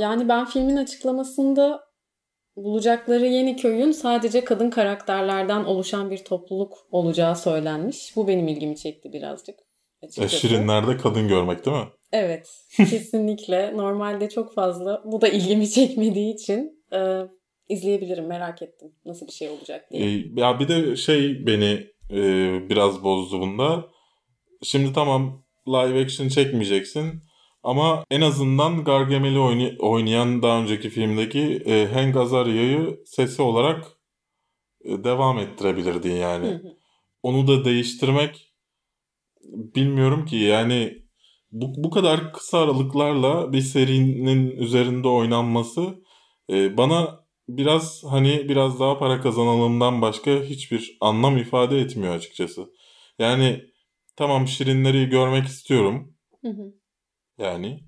Yani ben filmin açıklamasında bulacakları yeni köyün sadece kadın karakterlerden oluşan bir topluluk olacağı söylenmiş. Bu benim ilgimi çekti birazcık. E, şirinlerde kadın görmek değil mi? Evet. <laughs> Kesinlikle. Normalde çok fazla bu da ilgimi çekmediği için e, izleyebilirim. Merak ettim. Nasıl bir şey olacak diye. E, ya bir de şey beni e, biraz bozdu bunda. Şimdi tamam live action çekmeyeceksin ama en azından Gargamel'i oynay- oynayan daha önceki filmdeki e, Hank Azaria'yı sesi olarak e, devam ettirebilirdin yani. Onu da değiştirmek bilmiyorum ki yani bu, bu kadar kısa aralıklarla bir serinin üzerinde oynanması e, bana biraz hani biraz daha para kazanalımdan başka hiçbir anlam ifade etmiyor açıkçası. Yani tamam şirinleri görmek istiyorum. Hı hı. Yani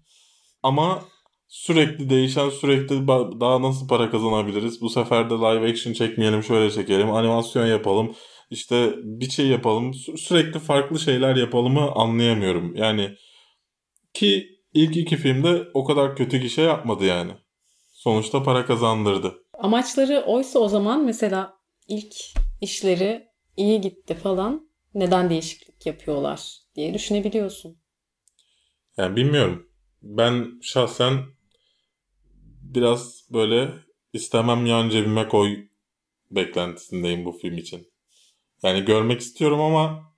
ama sürekli değişen sürekli daha nasıl para kazanabiliriz? Bu sefer de live action çekmeyelim şöyle çekelim animasyon yapalım işte bir şey yapalım sürekli farklı şeyler yapalımı anlayamıyorum. Yani ki ilk iki filmde o kadar kötü bir şey yapmadı yani. Sonuçta para kazandırdı. Amaçları oysa o zaman mesela ilk işleri iyi gitti falan neden değişiklik yapıyorlar diye düşünebiliyorsun. Yani bilmiyorum. Ben şahsen biraz böyle istemem yan cebime koy beklentisindeyim bu film için. Yani görmek istiyorum ama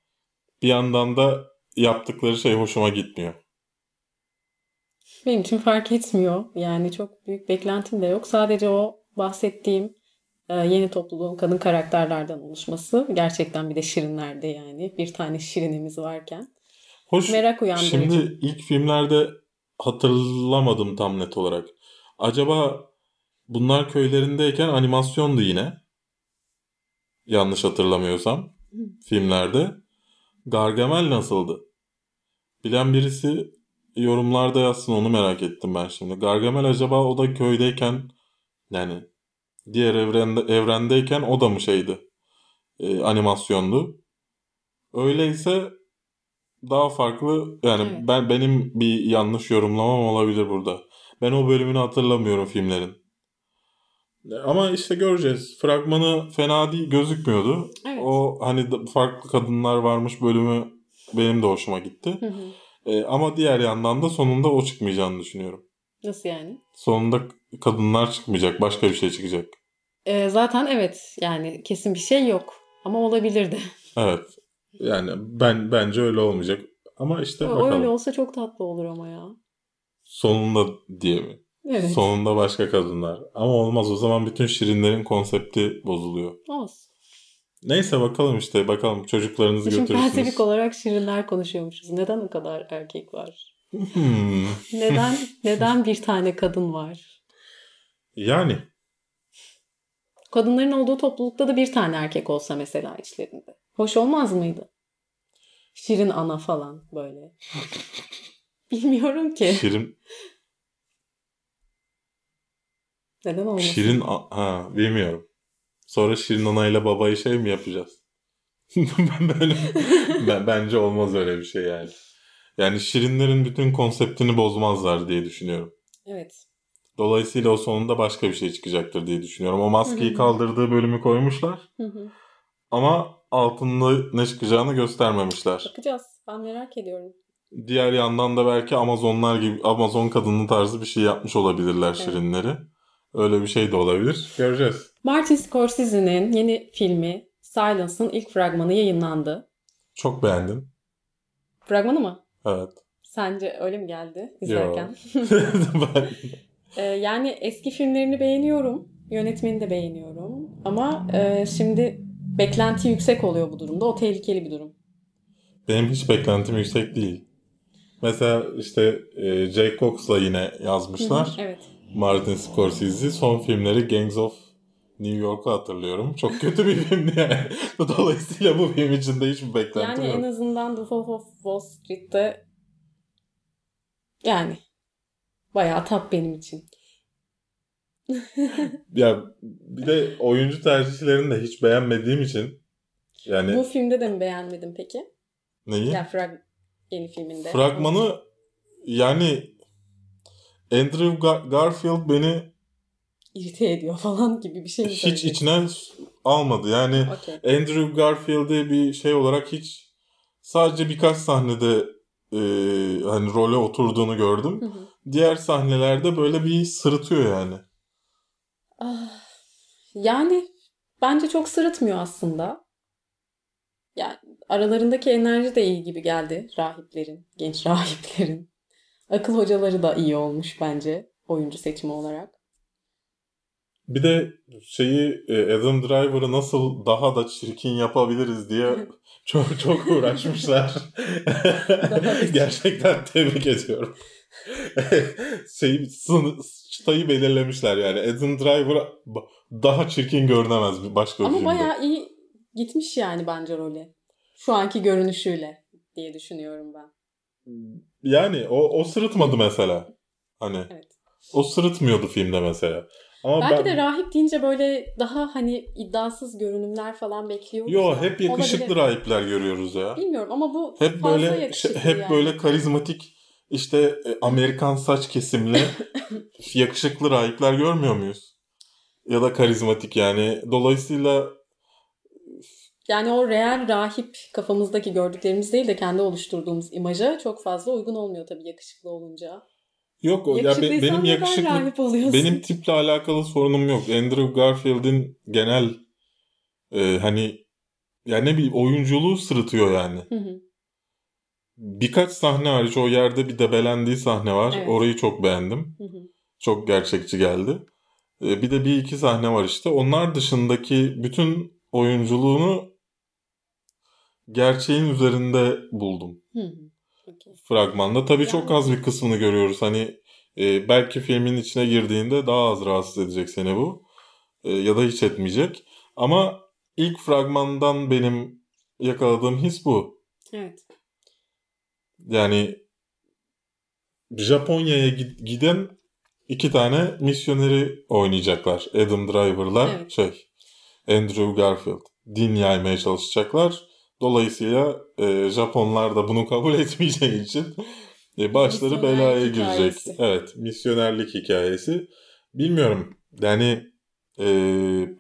bir yandan da yaptıkları şey hoşuma gitmiyor. Benim için fark etmiyor. Yani çok büyük beklentim de yok. Sadece o bahsettiğim e, yeni topluluğun kadın karakterlerden oluşması. Gerçekten bir de şirinlerde yani. Bir tane şirinimiz varken. Hoş, Merak uyandırıcı. Şimdi ilk filmlerde hatırlamadım tam net olarak. Acaba bunlar köylerindeyken animasyondu yine. Yanlış hatırlamıyorsam. filmlerde. Gargamel nasıldı? Bilen birisi yorumlarda yazsın onu merak ettim ben şimdi. Gargamel acaba o da köydeyken yani diğer evrende, evrendeyken o da mı şeydi? E, animasyondu. Öyleyse daha farklı yani evet. ben benim bir yanlış yorumlamam olabilir burada. Ben o bölümünü hatırlamıyorum filmlerin. Ama işte göreceğiz. Fragmanı fena değil gözükmüyordu. Evet. O hani farklı kadınlar varmış bölümü benim de hoşuma gitti. Hı hı. E, ama diğer yandan da sonunda o çıkmayacağını düşünüyorum. Nasıl yani? Sonunda kadınlar çıkmayacak. Başka bir şey çıkacak. E, zaten evet. Yani kesin bir şey yok. Ama olabilirdi. Evet. Yani ben bence öyle olmayacak. Ama işte o, bakalım. Öyle olsa çok tatlı olur ama ya. Sonunda diye mi? Evet. Sonunda başka kadınlar. Ama olmaz o zaman bütün şirinlerin konsepti bozuluyor. Olsun. Neyse bakalım işte bakalım çocuklarınızı Şimdi götürürsünüz. felsefik olarak şirinler konuşuyormuşuz. Neden o kadar erkek var? Hmm. neden <laughs> neden bir tane kadın var? Yani. Kadınların olduğu toplulukta da bir tane erkek olsa mesela içlerinde. Hoş olmaz mıydı? Şirin ana falan böyle. <laughs> Bilmiyorum ki. Şirin Neden olmasın? Şirin ha bilmiyorum. Sonra Şirin anayla babayı şey mi yapacağız? <laughs> ben böyle ben, bence olmaz öyle bir şey yani. Yani Şirinlerin bütün konseptini bozmazlar diye düşünüyorum. Evet. Dolayısıyla o sonunda başka bir şey çıkacaktır diye düşünüyorum. O maskeyi kaldırdığı bölümü koymuşlar Hı hı. Ama altında ne çıkacağını göstermemişler. Bakacağız. Ben merak ediyorum. Diğer yandan da belki Amazonlar gibi Amazon kadını tarzı bir şey yapmış olabilirler Evet. Şirinleri. Öyle bir şey de olabilir. Göreceğiz. Martin Scorsese'nin yeni filmi Silence'ın ilk fragmanı yayınlandı. Çok beğendim. Fragmanı mı? Evet. Sence öyle mi geldi izlerken? <laughs> Ben- Ee, yani eski filmlerini beğeniyorum. Yönetmeni de beğeniyorum. Ama e, şimdi beklenti yüksek oluyor bu durumda. O tehlikeli bir durum. Benim hiç beklentim yüksek değil. Mesela işte e, Jay Cox'la yine yazmışlar. Hı hı, evet. Martin Scorsese. Son filmleri Gangs of New York'u hatırlıyorum. Çok kötü bir <laughs> filmdi yani. Dolayısıyla bu film için de hiçbir beklentim Yani yok. en azından The Wolf of Wall Street'te yani bayağı tap benim için. <laughs> Ya bir de oyuncu tercihlerini de hiç beğenmediğim için yani Bu filmde de mi beğenmedin peki? neyi? Yani frag yeni filminde. Fragmanı yani Andrew Gar- Garfield beni irite ediyor falan gibi bir şey mi hiç içine almadı. Yani Okey. Andrew Garfield'i bir şey olarak hiç sadece birkaç sahnede e, hani role oturduğunu gördüm. Hı hı. Diğer sahnelerde böyle bir sırıtıyor yani. Ah, Yani bence çok sırıtmıyor aslında. Yani aralarındaki enerji de iyi gibi geldi rahiplerin, genç <laughs> rahiplerin. Akıl hocaları da iyi olmuş bence oyuncu seçimi olarak. Bir de şeyi e, Adam Driver'ı nasıl daha da çirkin yapabiliriz diye <laughs> çok çok uğraşmışlar. <laughs> Gerçekten tebrik ediyorum. <laughs> şey sın- çıtayı belirlemişler yani. Adam Driver daha çirkin görünemez bir başka Ama filmde. bayağı iyi gitmiş yani bence role. Şu anki görünüşüyle diye düşünüyorum ben. Yani o, o sırıtmadı mesela. Hani Evet. o sırıtmıyordu filmde mesela. Ama Belki ben... de rahip deyince böyle daha hani iddiasız görünümler falan bekliyoruz. Yo hep yakışıklı Olabilir. rahipler görüyoruz ya. Bilmiyorum ama bu Hep fazla böyle şey- yakışıklı hep yani. böyle karizmatik işte e, Amerikan saç kesimli <laughs> yakışıklı rahipler görmüyor muyuz? Ya da karizmatik yani. Dolayısıyla Yani o real rahip kafamızdaki gördüklerimiz değil de kendi oluşturduğumuz imaja çok fazla uygun olmuyor tabii yakışıklı olunca. yok o ya be- benim yakışıklı benim tiple alakalı sorunum yok. Andrew Garfield'in genel e, hani yani ne bileyim oyunculuğu sırıtıyor yani. Hı hı. Birkaç sahne hariç o yerde bir debelendiği sahne var. Evet. Orayı çok beğendim. Hı hı. Çok gerçekçi geldi. Ee, Bir de bir iki sahne var işte. Onlar dışındaki bütün oyunculuğunu gerçeğin üzerinde buldum Hı hı. Okey. fragmanda. Tabii çok Yani- az bir kısmını görüyoruz. Hani e, belki filmin içine girdiğinde daha az rahatsız edecek seni bu. E, ya da hiç etmeyecek. Ama ilk fragmandan benim yakaladığım his bu. Evet. Yani Japonya'ya gi- giden iki tane misyoneri oynayacaklar. Adam Driver'la Evet. şey Andrew Garfield. Din yaymaya çalışacaklar. Dolayısıyla e, Japonlar da bunu kabul <laughs> etmeyeceği için e, başları belaya girecek. Evet, misyonerlik hikayesi. Bilmiyorum. Yani e,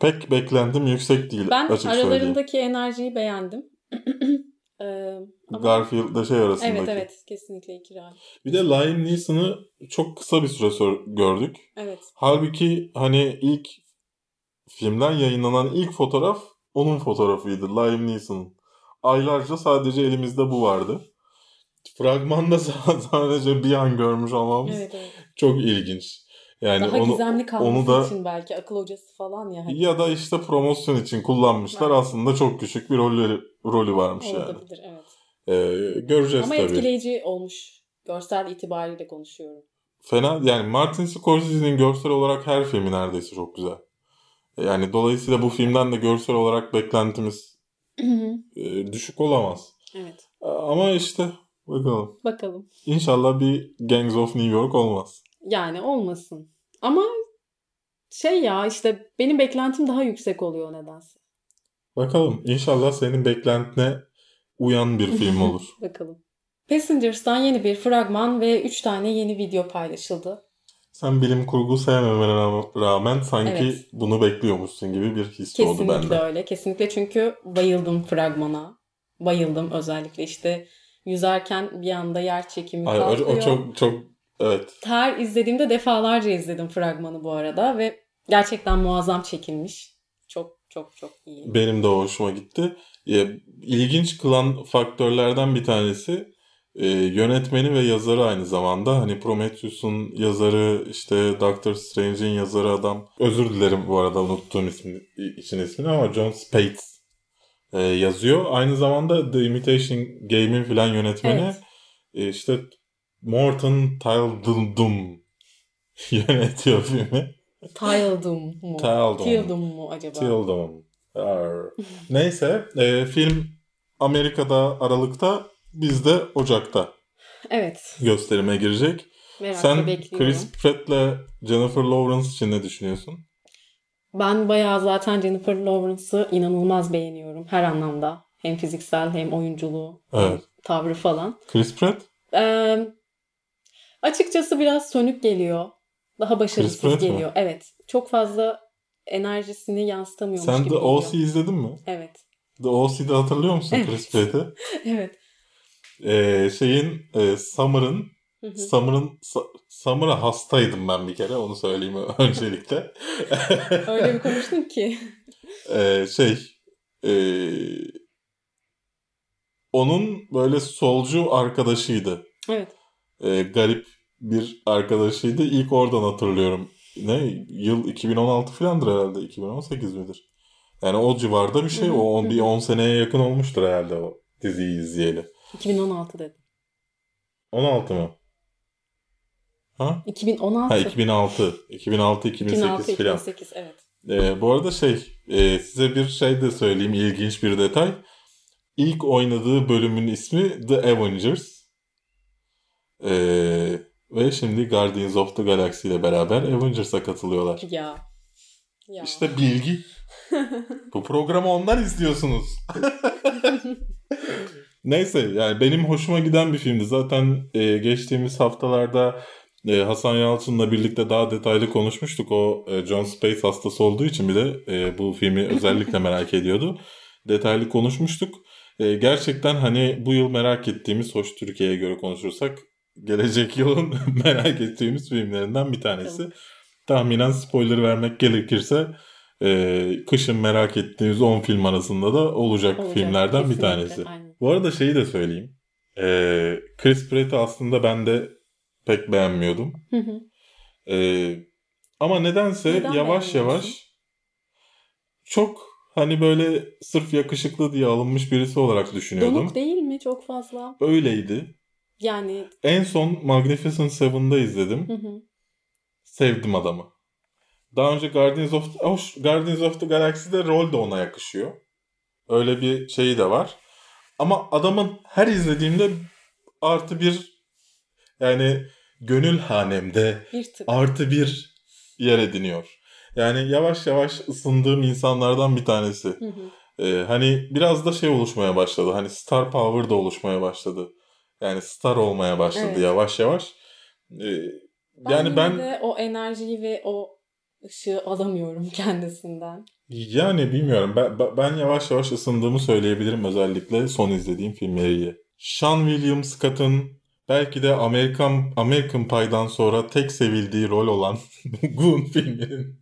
pek beklentim yüksek değil Ben açık söyleyeyim. aralarındaki enerjiyi beğendim. <clears throat> ama- Garfield'la şey arasındaki. Evet evet kesinlikle iki rahip. Bir de Liam Neeson'ı çok kısa bir süre gördük. Evet. Halbuki hani ilk filmden yayınlanan ilk fotoğraf onun fotoğrafıydı. Liam Neeson'ın. Aylarca sadece elimizde bu vardı. Fragmanda <laughs> sadece bir an görmüş olmamız Evet evet. çok ilginç. Yani Daha onu gizemli kalması onu da- için belki akıl hocası falan ya. Hani ya da işte promosyon için kullanmışlar. Evet. Aslında çok küçük bir rolü, rolü varmış yani. olabilir evet. Ee, göreceğiz Ama tabii. etkileyici olmuş. Görsel itibariyle konuşuyorum. Fena yani Martin Scorsese'nin görsel olarak her filmi neredeyse çok güzel. Yani dolayısıyla bu filmden de görsel olarak beklentimiz e, düşük olamaz. evet. Ama işte Bakalım. Bakalım. İnşallah bir Gangs of New York olmaz. Yani olmasın. Ama şey ya işte benim beklentim daha yüksek oluyor nedense. Bakalım. İnşallah senin beklentine uyan bir film <laughs> olur. Bakalım. Passengers'tan yeni bir fragman ve 3 tane yeni video paylaşıldı. Sen bilim kurgu sevmemene rağmen sanki Evet. bunu bekliyormuşsun gibi bir his oldu Kesinlikle bende. öyle. Kesinlikle çünkü bayıldım fragmana. Bayıldım özellikle işte yüzerken bir anda yer çekimi Ay, kalkıyor. o çok çok evet. Her izlediğimde defalarca izledim fragmanı bu arada ve gerçekten muazzam çekilmiş. Çok çok çok iyi. Benim de hoşuma gitti. E, ilginç kılan faktörlerden bir tanesi e, yönetmeni ve yazarı aynı zamanda. Hani Prometheus'un yazarı işte Doctor Strange'in yazarı adam. Özür dilerim bu arada unuttuğum ismi, için ismini ama John Spates e, yazıyor. Aynı zamanda The Imitation Game'in filan yönetmeni. Evet. E, işte Morton Tyldum <laughs> yönetiyor filmi. Tildum mu? Tildum. Tildum mu acaba? Tildum. Neyse e, film Amerika'da Aralık'ta bizde Ocak'ta Evet. gösterime girecek. Merakla Sen bekliyorum. Chris Pratt'le Jennifer Lawrence için ne düşünüyorsun? Ben bayağı zaten Jennifer Lawrence'ı inanılmaz beğeniyorum her anlamda. Hem fiziksel hem oyunculuğu, hem Evet. tavrı falan. Chris Pratt? Ee, açıkçası biraz sönük geliyor. Daha başarısız Pratt mi? geliyor. Evet. Çok fazla enerjisini yansıtamıyormuş Sen gibi The geliyor. O.C. izledin mi? Evet. The O.C.'de hatırlıyor musun Evet. Chris Pratt'ı? <laughs> Evet. E, şeyin e, Summer'ın. Summer'ın Summer'a hastaydım ben bir kere onu söyleyeyim <laughs> öncelikle. Öyle bir <laughs> konuştun ki. Ee, şey ee, onun böyle solcu arkadaşıydı. Evet. Ee, garip bir arkadaşıydı. İlk oradan hatırlıyorum. Ne? Yıl 2016 falandır herhalde. 2018 midir? Yani o civarda bir şey. O on, bir hı hı. 10 seneye yakın olmuştur herhalde o diziyi izleyeli. 2016 dedim. 16 mı? Ha? 2016. Ha 2006. 2006 2008 2006 falan. 2008 evet. Ee, bu arada şey e, size bir şey de söyleyeyim ilginç bir detay. İlk oynadığı bölümün ismi The Avengers. Ee, ve şimdi Guardians of the Galaxy ile beraber Avengers'a katılıyorlar. Ya. Ya. İşte bilgi. Bu programı ondan izliyorsunuz. <laughs> Neyse yani benim hoşuma giden bir filmdi. Zaten e, geçtiğimiz haftalarda e, Hasan Yalçın'la birlikte daha detaylı konuşmuştuk. O e, John Space hastası olduğu için bir de e, bu filmi özellikle merak <laughs> ediyordu. Detaylı konuşmuştuk. E, gerçekten hani bu yıl merak ettiğimiz, hoş Türkiye'ye göre konuşursak gelecek <laughs> yılın merak ettiğimiz filmlerinden bir tanesi. Tahminen spoiler vermek gerekirse e, kışın merak ettiğimiz 10 film arasında da olacak, Olacak, filmlerden bir tanesi. aynen. Bu arada şeyi de söyleyeyim. E, Chris Pratt'ı aslında ben de pek beğenmiyordum. Hı hı. E, ama nedense Neden yavaş yavaş çok hani böyle sırf yakışıklı diye alınmış birisi olarak düşünüyordum. Donuk değil mi çok fazla? Öyleydi. Yani En son Magnificent Seven'da izledim. hı hı. Sevdim adamı. Daha önce Guardians of, oh, Guardians of the Galaxy'de rol de ona yakışıyor. Öyle bir şeyi de var. Ama adamın her izlediğimde artı bir yani gönül hanemde bir tık. artı bir yer ediniyor. Yani yavaş yavaş ısındığım insanlardan bir tanesi. Hı hı. Ee, hani biraz da şey oluşmaya başladı. Hani star power da oluşmaya başladı. Yani star olmaya başladı Evet. yavaş yavaş. Ee, yani ben de o enerjiyi ve o ışığı alamıyorum <laughs> kendisinden. yani bilmiyorum. Ben, ben- ben yavaş yavaş ısındığımı söyleyebilirim özellikle son izlediğim filmleriyle. Sean William Scott'ın belki de Amerikan American Pie'dan sonra tek sevildiği rol olan <laughs> Goon filminin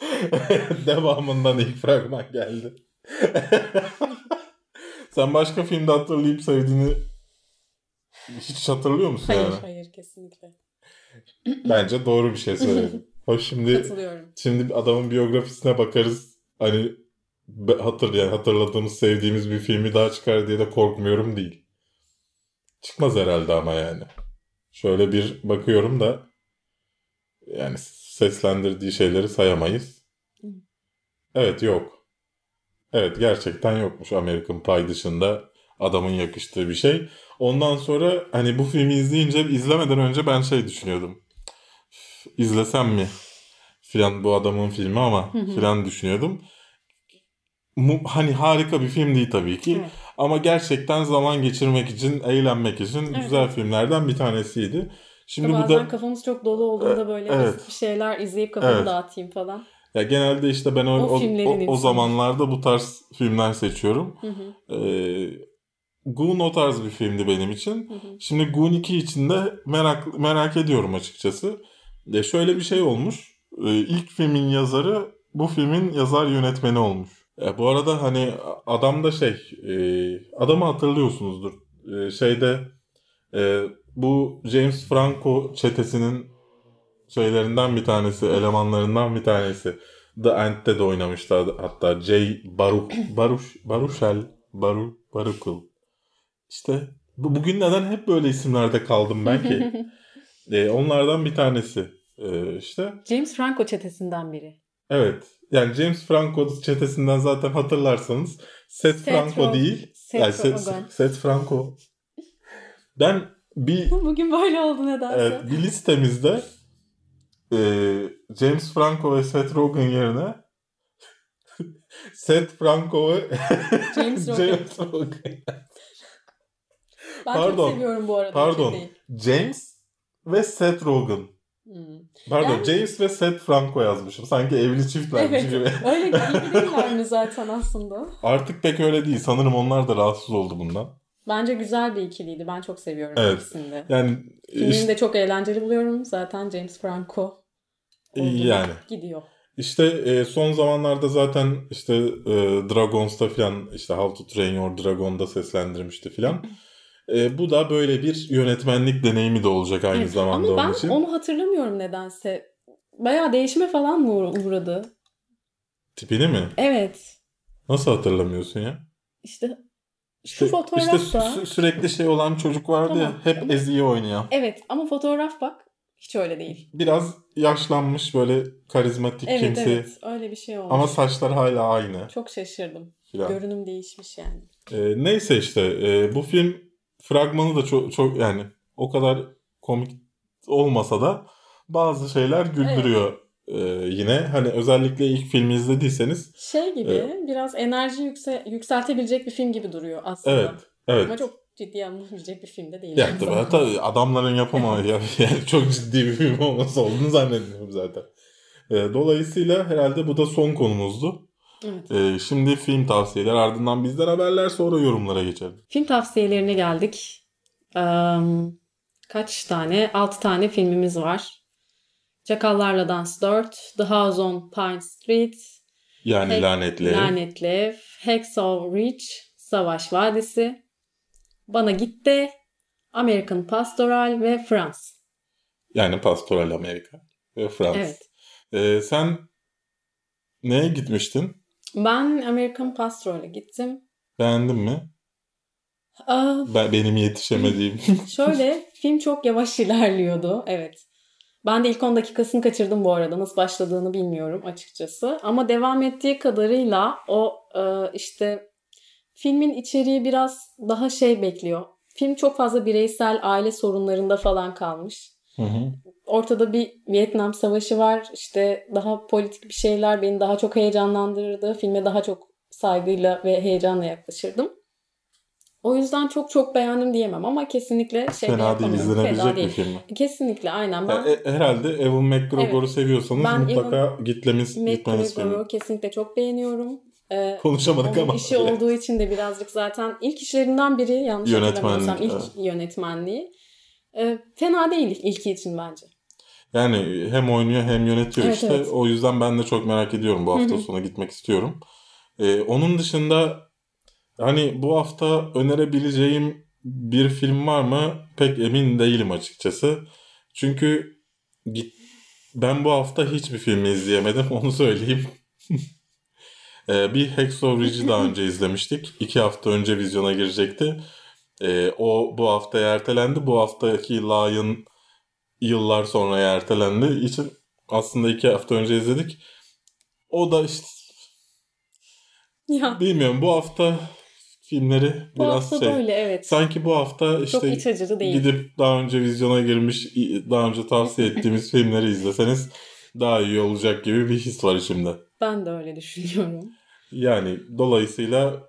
<laughs> devamından ilk fragman geldi. Sen başka filmde hatırlayıp sevdiğini hiç hatırlıyor musun Hayır yani? hayır kesinlikle. Bence doğru bir şey söyledin. <laughs> Hoş şimdi şimdi adamın biyografisine bakarız. Hani hatır yani hatırladığımız, sevdiğimiz bir filmi daha çıkar diye de korkmuyorum değil. Çıkmaz herhalde ama yani. Şöyle bir bakıyorum da yani seslendirdiği şeyleri sayamayız. Evet yok. Evet gerçekten yokmuş American Pie dışında adamın yakıştığı bir şey. Ondan sonra hani bu filmi izleyince izlemeden önce ben şey düşünüyordum. "Üf, İzlesem mi? Filan bu adamın filmi ama filan düşünüyordum. Mu- hani harika bir film değil tabii ki. Evet. Ama gerçekten zaman geçirmek için, eğlenmek için Evet. güzel filmlerden bir tanesiydi. Şimdi bu Bazen da kafamız çok dolu olduğunda böyle Evet. bir şeyler izleyip kafamı Evet. dağıtayım falan. ya genelde işte ben o, O o, o- o zamanlarda bu tarz filmler seçiyorum. Hı hı, Ee, Goon o tarz bir filmdi benim için. hı hı. Şimdi Goon 2 için de merak merak ediyorum açıkçası. E şöyle bir şey olmuş. E, ilk filmin yazarı bu filmin yazar yönetmeni olmuş. E, bu arada hani adam da şey e, adamı hatırlıyorsunuzdur. E, şeyde e, bu James Franco çetesinin şeylerinden bir tanesi, elemanlarından bir tanesi. The Ant'te de oynamıştı hatta Jay Baruch, Baruch, Baruchel, Baru, Baruchel. İşte bu, bugün neden hep böyle isimlerde kaldım ben ki? <laughs> E, onlardan bir tanesi e, işte. James Franco çetesinden biri. Evet. Yani James Franco çetesinden zaten hatırlarsanız Seth, Seth Franco Rogen. değil. Seth yani Seth, Rogen. Seth Franco. Ben bir <laughs> Bugün böyle oldu nedense. evet, bir listemizde e, James Franco ve Seth Rogen yerine <laughs> Seth Franco ve James Rogen. James Rogen. Ben pardon, çok seviyorum bu arada. Pardon. James ve Seth Rogen. Hmm. Pardon Yani- James ve Seth Franco yazmışım. Sanki evli çiftlermiş Evet. gibi. <laughs> Öyle iyi değiller <laughs> mi zaten aslında? Artık pek öyle değil. Sanırım onlar da rahatsız oldu bundan. Bence güzel bir ikiliydi. Ben çok seviyorum Evet. ikisini de. Yani Filmini işte, de çok eğlenceli buluyorum. Zaten James Franco yani gidiyor. işte e, son zamanlarda zaten işte e, Dragons'ta filan işte How to Train Your Dragon'da seslendirmişti filan. <laughs> E, bu da böyle bir yönetmenlik deneyimi de olacak aynı Evet. zamanda Ama ben onun için. onu hatırlamıyorum nedense. Bayağı değişime falan mı uğra- uğradı? Tipini mi? Evet. Nasıl hatırlamıyorsun ya? İşte şu fotoğrafta. işte sü- sü- sürekli şey olan çocuk vardı Tamam. ya hep Ama- Ezi'yi oynayan. Evet ama fotoğraf bak hiç öyle değil. Biraz yaşlanmış böyle karizmatik Evet kimsi. evet öyle bir şey olmuş. Ama saçlar hala aynı. Çok şaşırdım. Filan. Görünüm değişmiş yani. Ee, neyse işte e, bu film fragmanı da çok çok yani o kadar komik olmasa da bazı şeyler güldürüyor e, yine. Hani özellikle ilk filmi izlediyseniz Şey gibi Evet. biraz enerji yükse yükseltebilecek bir film gibi duruyor aslında. evet evet. Ama çok ciddiye alınabilecek bir film de değil. Ya tabii, tabii adamların yapamadığı yani, yani çok ciddi bir film olması olduğunu zannetmiyorum zaten. E, dolayısıyla herhalde bu da son konumuzdu. Evet. E, şimdi film tavsiyeler ardından bizden haberler sonra yorumlara geçelim. Film tavsiyelerine geldik. Eee, kaç tane? 6 tane filmimiz var. Çakallarla Dans 4, The House on Pine Street, Yani lanetli. Lanetli Ev, Hacksaw Ridge, Savaş Vadisi, Bana Gitti, American Pastoral ve Frans. Yani Pastoral Amerika ve Fransa. Evet. Ee, sen neye gitmiştin? Ben American Pastoral'a gittim. Beğendin mi? Aa, Ben, benim yetişemediğim. <laughs> Şöyle film çok yavaş ilerliyordu. Evet. Ben de ilk 10 dakikasını kaçırdım bu arada. Nasıl başladığını bilmiyorum açıkçası. Ama devam ettiği kadarıyla o e, işte filmin içeriği biraz daha şey bekliyor. Film çok fazla bireysel aile sorunlarında falan kalmış. Hı hı. Ortada bir Vietnam Savaşı var. İşte daha politik bir şeyler beni daha çok heyecanlandırırdı. Filme daha çok saygıyla ve heyecanla yaklaşırdım. O yüzden çok çok beğendim diyemem ama kesinlikle şey Fena değil, izlenebilecek Fena bir film. Kesinlikle aynen. Ben Ya, e- herhalde Evan McGregor'u seviyorsanız Ben mutlaka gitmemiz, gitmeniz McGregor'u film. kesinlikle çok beğeniyorum. Ee, Konuşamadık ama. işi olduğu için de birazcık zaten ilk işlerinden biri yanlış Yönetmenlik, hatırlamıyorsam ilk yönetmenliği. Ee, fena değil ilki için bence. Yani hem oynuyor hem yönetiyor Evet, işte. evet. O yüzden ben de çok merak ediyorum. Bu hafta sonu gitmek istiyorum. Ee, onun dışında hani bu hafta önerebileceğim bir film var mı pek emin değilim açıkçası. Çünkü git, ben bu hafta hiçbir filmi izleyemedim <laughs> onu söyleyeyim. <laughs> Ee, bir Hacksaw Ridge'i daha önce izlemiştik. İki hafta önce vizyona girecekti. Ee, o bu hafta ertelendi. Bu haftaki Lion yıllar sonra ertelendi. için aslında iki hafta önce izledik. O da işte Ya bilmiyorum bu hafta filmleri Bu biraz hafta şey. böyle evet. Sanki bu hafta işte Çok değil. gidip daha önce vizyona girmiş, daha önce tavsiye ettiğimiz <laughs> filmleri izleseniz daha iyi olacak gibi bir his var içimde. Ben de öyle düşünüyorum. Yani dolayısıyla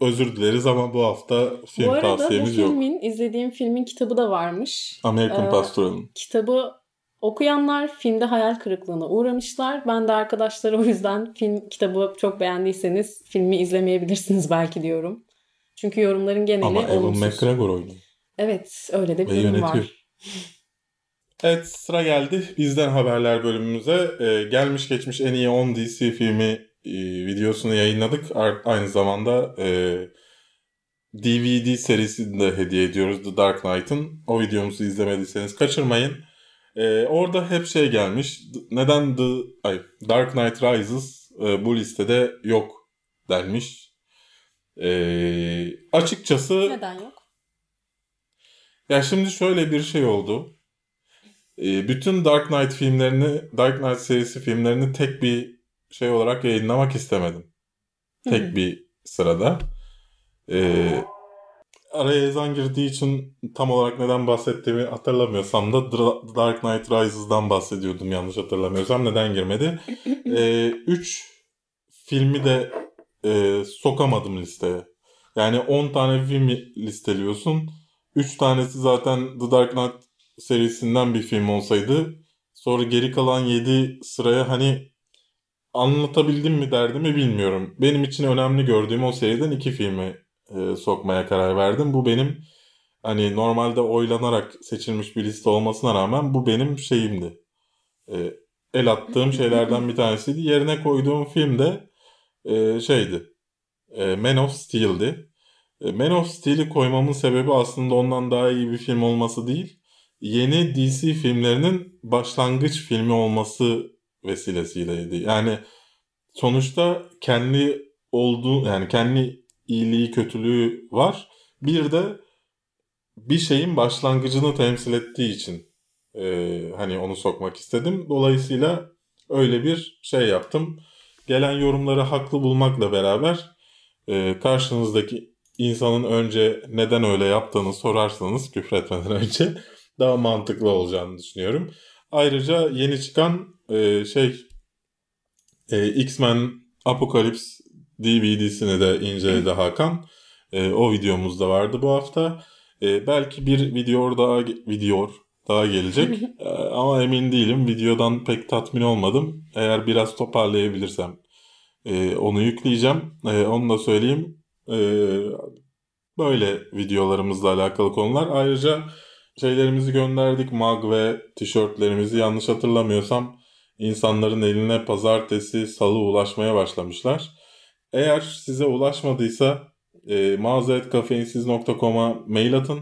özür dileriz ama bu hafta film bu arada bu tavsiyemiz yok. filmin, izlediğim filmin kitabı da varmış. American Ee, Pastoral'ın. Kitabı okuyanlar filmde hayal kırıklığına uğramışlar. Ben de arkadaşlara o yüzden film kitabı çok beğendiyseniz filmi izlemeyebilirsiniz belki diyorum. Çünkü yorumların geneli Ama Evan. McGregor oynuyor. Evet öyle de bir Ve durum yönetiyor. var. Evet sıra geldi bizden haberler bölümümüze. Ee, gelmiş geçmiş en iyi 10 DC filmi e, videosunu yayınladık. Aynı zamanda e, DVD serisini de hediye ediyoruz The Dark Knight'ın. O videomuzu izlemediyseniz kaçırmayın. Ee, orada hep şey gelmiş. Neden The ay, Dark Knight Rises e, bu listede yok denmiş. Ee, açıkçası Neden yok? ya şimdi şöyle bir şey oldu. Ee, bütün Dark Knight filmlerini, Dark Knight serisi filmlerini tek bir şey olarak yayınlamak istemedim. Tek Hı hı. bir sırada. Ee, araya ezan girdiği için tam olarak neden bahsettiğimi hatırlamıyorsam da Dark Knight Rises'dan bahsediyordum yanlış hatırlamıyorsam. Neden girmedi? <laughs> Ee, üç filmi de e, sokamadım listeye. Yani 10 tane film listeliyorsun. 3 tanesi zaten The Dark Knight serisinden bir film olsaydı sonra geri kalan 7 sıraya hani anlatabildim mi derdimi bilmiyorum. Benim için önemli gördüğüm o seriden iki filmi e, sokmaya karar verdim. Bu benim hani normalde oylanarak seçilmiş bir liste olmasına rağmen bu benim şeyimdi. E, el attığım şeylerden bir tanesiydi. Yerine koyduğum film de e, şeydi. E, Man of Steel'di. E, Man of Steel'i koymamın sebebi aslında ondan daha iyi bir film olması değil. Yeni DC filmlerinin başlangıç filmi olması vesilesiydi. Yani sonuçta kendi olduğu yani kendi iyiliği kötülüğü var. Bir de bir şeyin başlangıcını temsil ettiği için e, hani onu sokmak istedim. Dolayısıyla öyle bir şey yaptım. Gelen yorumları haklı bulmakla beraber e, karşınızdaki insanın önce neden öyle yaptığını sorarsanız küfretmeden önce <laughs> daha mantıklı olacağını düşünüyorum. Ayrıca yeni çıkan e, şey e, X-Men Apocalypse DVD'sini de inceledi Hakan. E, o videomuzda vardı bu hafta. E, belki bir video daha video daha gelecek. <laughs> E, ama emin değilim. Videodan pek tatmin olmadım. Eğer biraz toparlayabilirsem e, onu yükleyeceğim. E, onu da söyleyeyim. E, böyle videolarımızla alakalı konular. Ayrıca şeylerimizi gönderdik. Mag ve tişörtlerimizi yanlış hatırlamıyorsam insanların eline pazartesi, salı ulaşmaya başlamışlar. Eğer size ulaşmadıysa e, mağazaetkafeinsiz.com'a mail atın.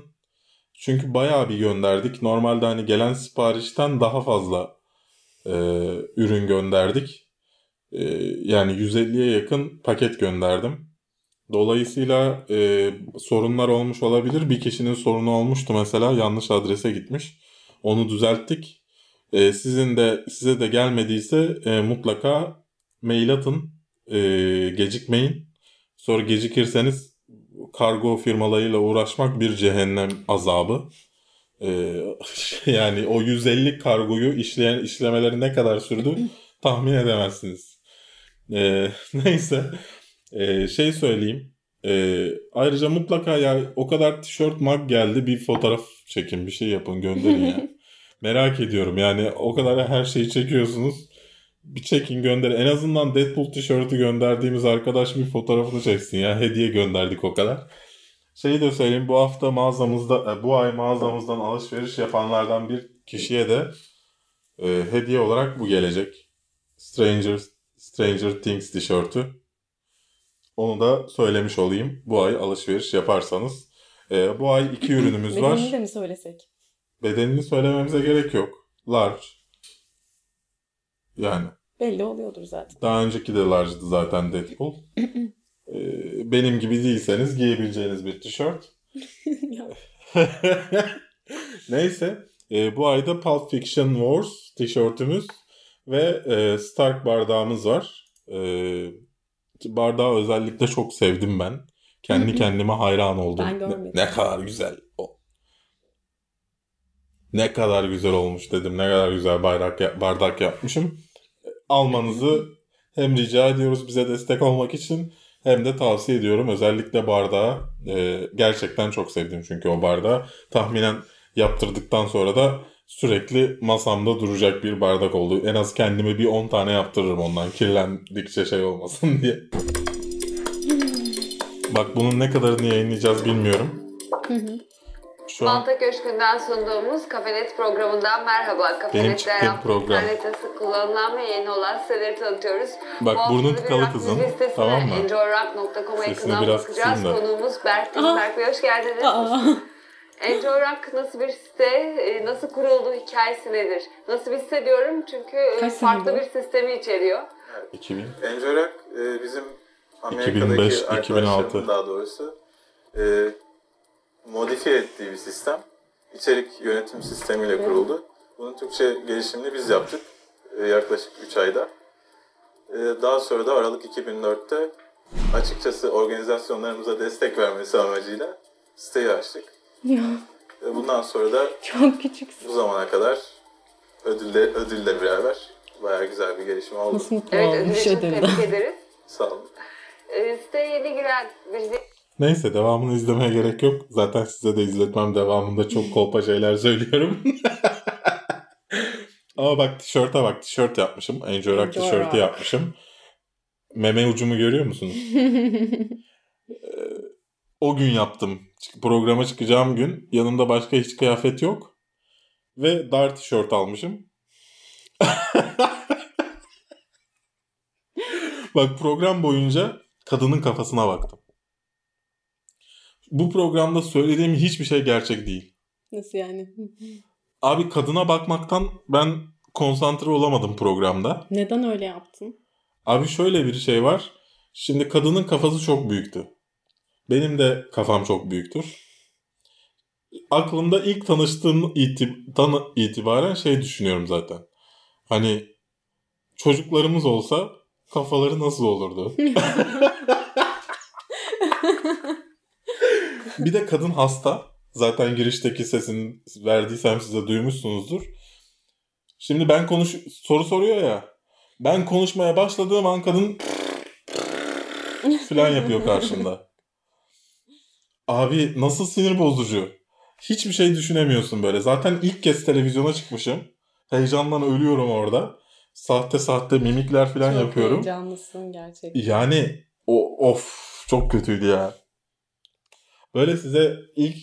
Çünkü bayağı bir gönderdik. Normalde hani gelen siparişten daha fazla e, ürün gönderdik. E, yani 150'ye yakın paket gönderdim. Dolayısıyla e, sorunlar olmuş olabilir. Bir kişinin sorunu olmuştu mesela yanlış adrese gitmiş. Onu düzelttik. E, sizin de size de gelmediyse e, mutlaka mail atın. E, gecikmeyin. Sonra gecikirseniz kargo firmalarıyla uğraşmak bir cehennem azabı. E, <laughs> yani o 150 kargoyu işleyen işlemeleri ne kadar sürdü <laughs> tahmin edemezsiniz. E, <laughs> neyse. Ee, şey söyleyeyim. Ee, ayrıca mutlaka ya o kadar tişört mag geldi bir fotoğraf çekin bir şey yapın gönderin ya. Merak ediyorum yani o kadar her şeyi çekiyorsunuz. Bir çekin gönderin. En azından Deadpool tişörtü gönderdiğimiz arkadaş bir fotoğrafını çeksin ya. Hediye gönderdik o kadar. Şeyi de söyleyeyim bu hafta mağazamızda e, bu ay mağazamızdan alışveriş yapanlardan bir kişiye de e, hediye olarak bu gelecek. Stranger Stranger Things tişörtü. Onu da söylemiş olayım. Bu ay alışveriş yaparsanız. Ee, bu ay iki <clears throat> ürünümüz var. Bedenini de mi söylesek? Bedenini söylememize gerek yok. Large. Yani Belli oluyordur zaten. daha önceki de large'dı zaten Deadpool. <laughs> Ee, benim gibi değilseniz giyebileceğiniz bir tişört. <laughs> <laughs> Neyse. e, bu ayda Pulp Fiction Wars tişörtümüz ve e, Stark bardağımız var. E, bardağı özellikle çok sevdim ben. Kendi kendime hayran oldum. Ben Ne, görmedim. ne kadar güzel o. Ne kadar güzel olmuş dedim. Ne kadar güzel bayrak ya- bardak yapmışım. Almanızı hem rica ediyoruz bize destek olmak için hem de tavsiye ediyorum. Özellikle bardağı. Ee, gerçekten çok sevdim çünkü o bardağı. Tahminen yaptırdıktan sonra da sürekli masamda duracak bir bardak oldu. En az kendime bir 10 tane yaptırırım ondan kirlendikçe şey olmasın diye. Bak bunun ne kadarını yayınlayacağız bilmiyorum. Şu an Malta Köşkü'nden sunduğumuz Kafenet programından merhaba. Çıktığım adlı program. internette kullanılan ve yeni olan siteleri tanıtıyoruz. Bak, Bu burnun tıkalı kızın, tamam mı? enjoyrock.com'a yakından biraz bakacağız. Konuğumuz Berk. Aa. Berk Bey hoş geldiniz. Aa, Enjoy Rock nasıl bir site, e, nasıl kuruldu, hikayesi nedir? Nasıl bir site diyorum çünkü e, Kaç farklı bir sistemi içeriyor. 2000 Enjorak e, bizim 2005, Amerika'daki 2006. arkadaşlarımın daha doğrusu modifiye ettiği bir sistem. İçerik yönetim sistemiyle kuruldu. Bunun Türkçe gelişimini biz yaptık e, yaklaşık 3 ayda. E, daha sonra da Aralık 2004'te açıkçası organizasyonlarımıza destek vermesi amacıyla siteyi açtık. ya, E, bundan sonra da <laughs> çok küçüksün. bu zamana kadar ödülle, ödülle beraber bayağı güzel bir gelişme oldu. Nasıl mutlu Evet, olmuş ödülden. tebrik ederiz. <laughs> Sağ olun. Siteye yeni giren bir Neyse devamını izlemeye gerek yok. Zaten size de izletmem devamında çok kolpa şeyler söylüyorum. <laughs> Ama bak tişörte bak tişört yapmışım. Enjoy Rock tişörtü yapmışım. Meme ucumu görüyor musunuz? <laughs> O gün yaptım. Programa çıkacağım gün. Yanımda başka hiç kıyafet yok. Ve dar tişört almışım. <laughs> Bak program boyunca kadının kafasına baktım. Bu programda söylediğim hiçbir şey gerçek değil. Nasıl yani? Abi kadına bakmaktan ben konsantre olamadım programda. Neden öyle yaptın? Abi şöyle bir şey var. Şimdi kadının kafası çok büyüktü. Benim de kafam çok büyüktür. Aklımda ilk tanıştığım iti- tanı- itibaren şey düşünüyorum zaten. Hani çocuklarımız olsa kafaları nasıl olurdu? <laughs> bir de kadın hasta. Zaten girişteki sesini verdiysem size duymuşsunuzdur. Şimdi ben konuş soru soruyor ya. Ben konuşmaya başladığım an kadın falan yapıyor karşımda. Abi nasıl sinir bozucu. Hiçbir şey düşünemiyorsun böyle. Zaten ilk kez televizyona çıkmışım. Heyecandan ölüyorum orada. Sahte sahte mimikler falan Çok yapıyorum. heyecanlısın gerçekten. Yani o of çok kötüydü ya. Böyle size ilk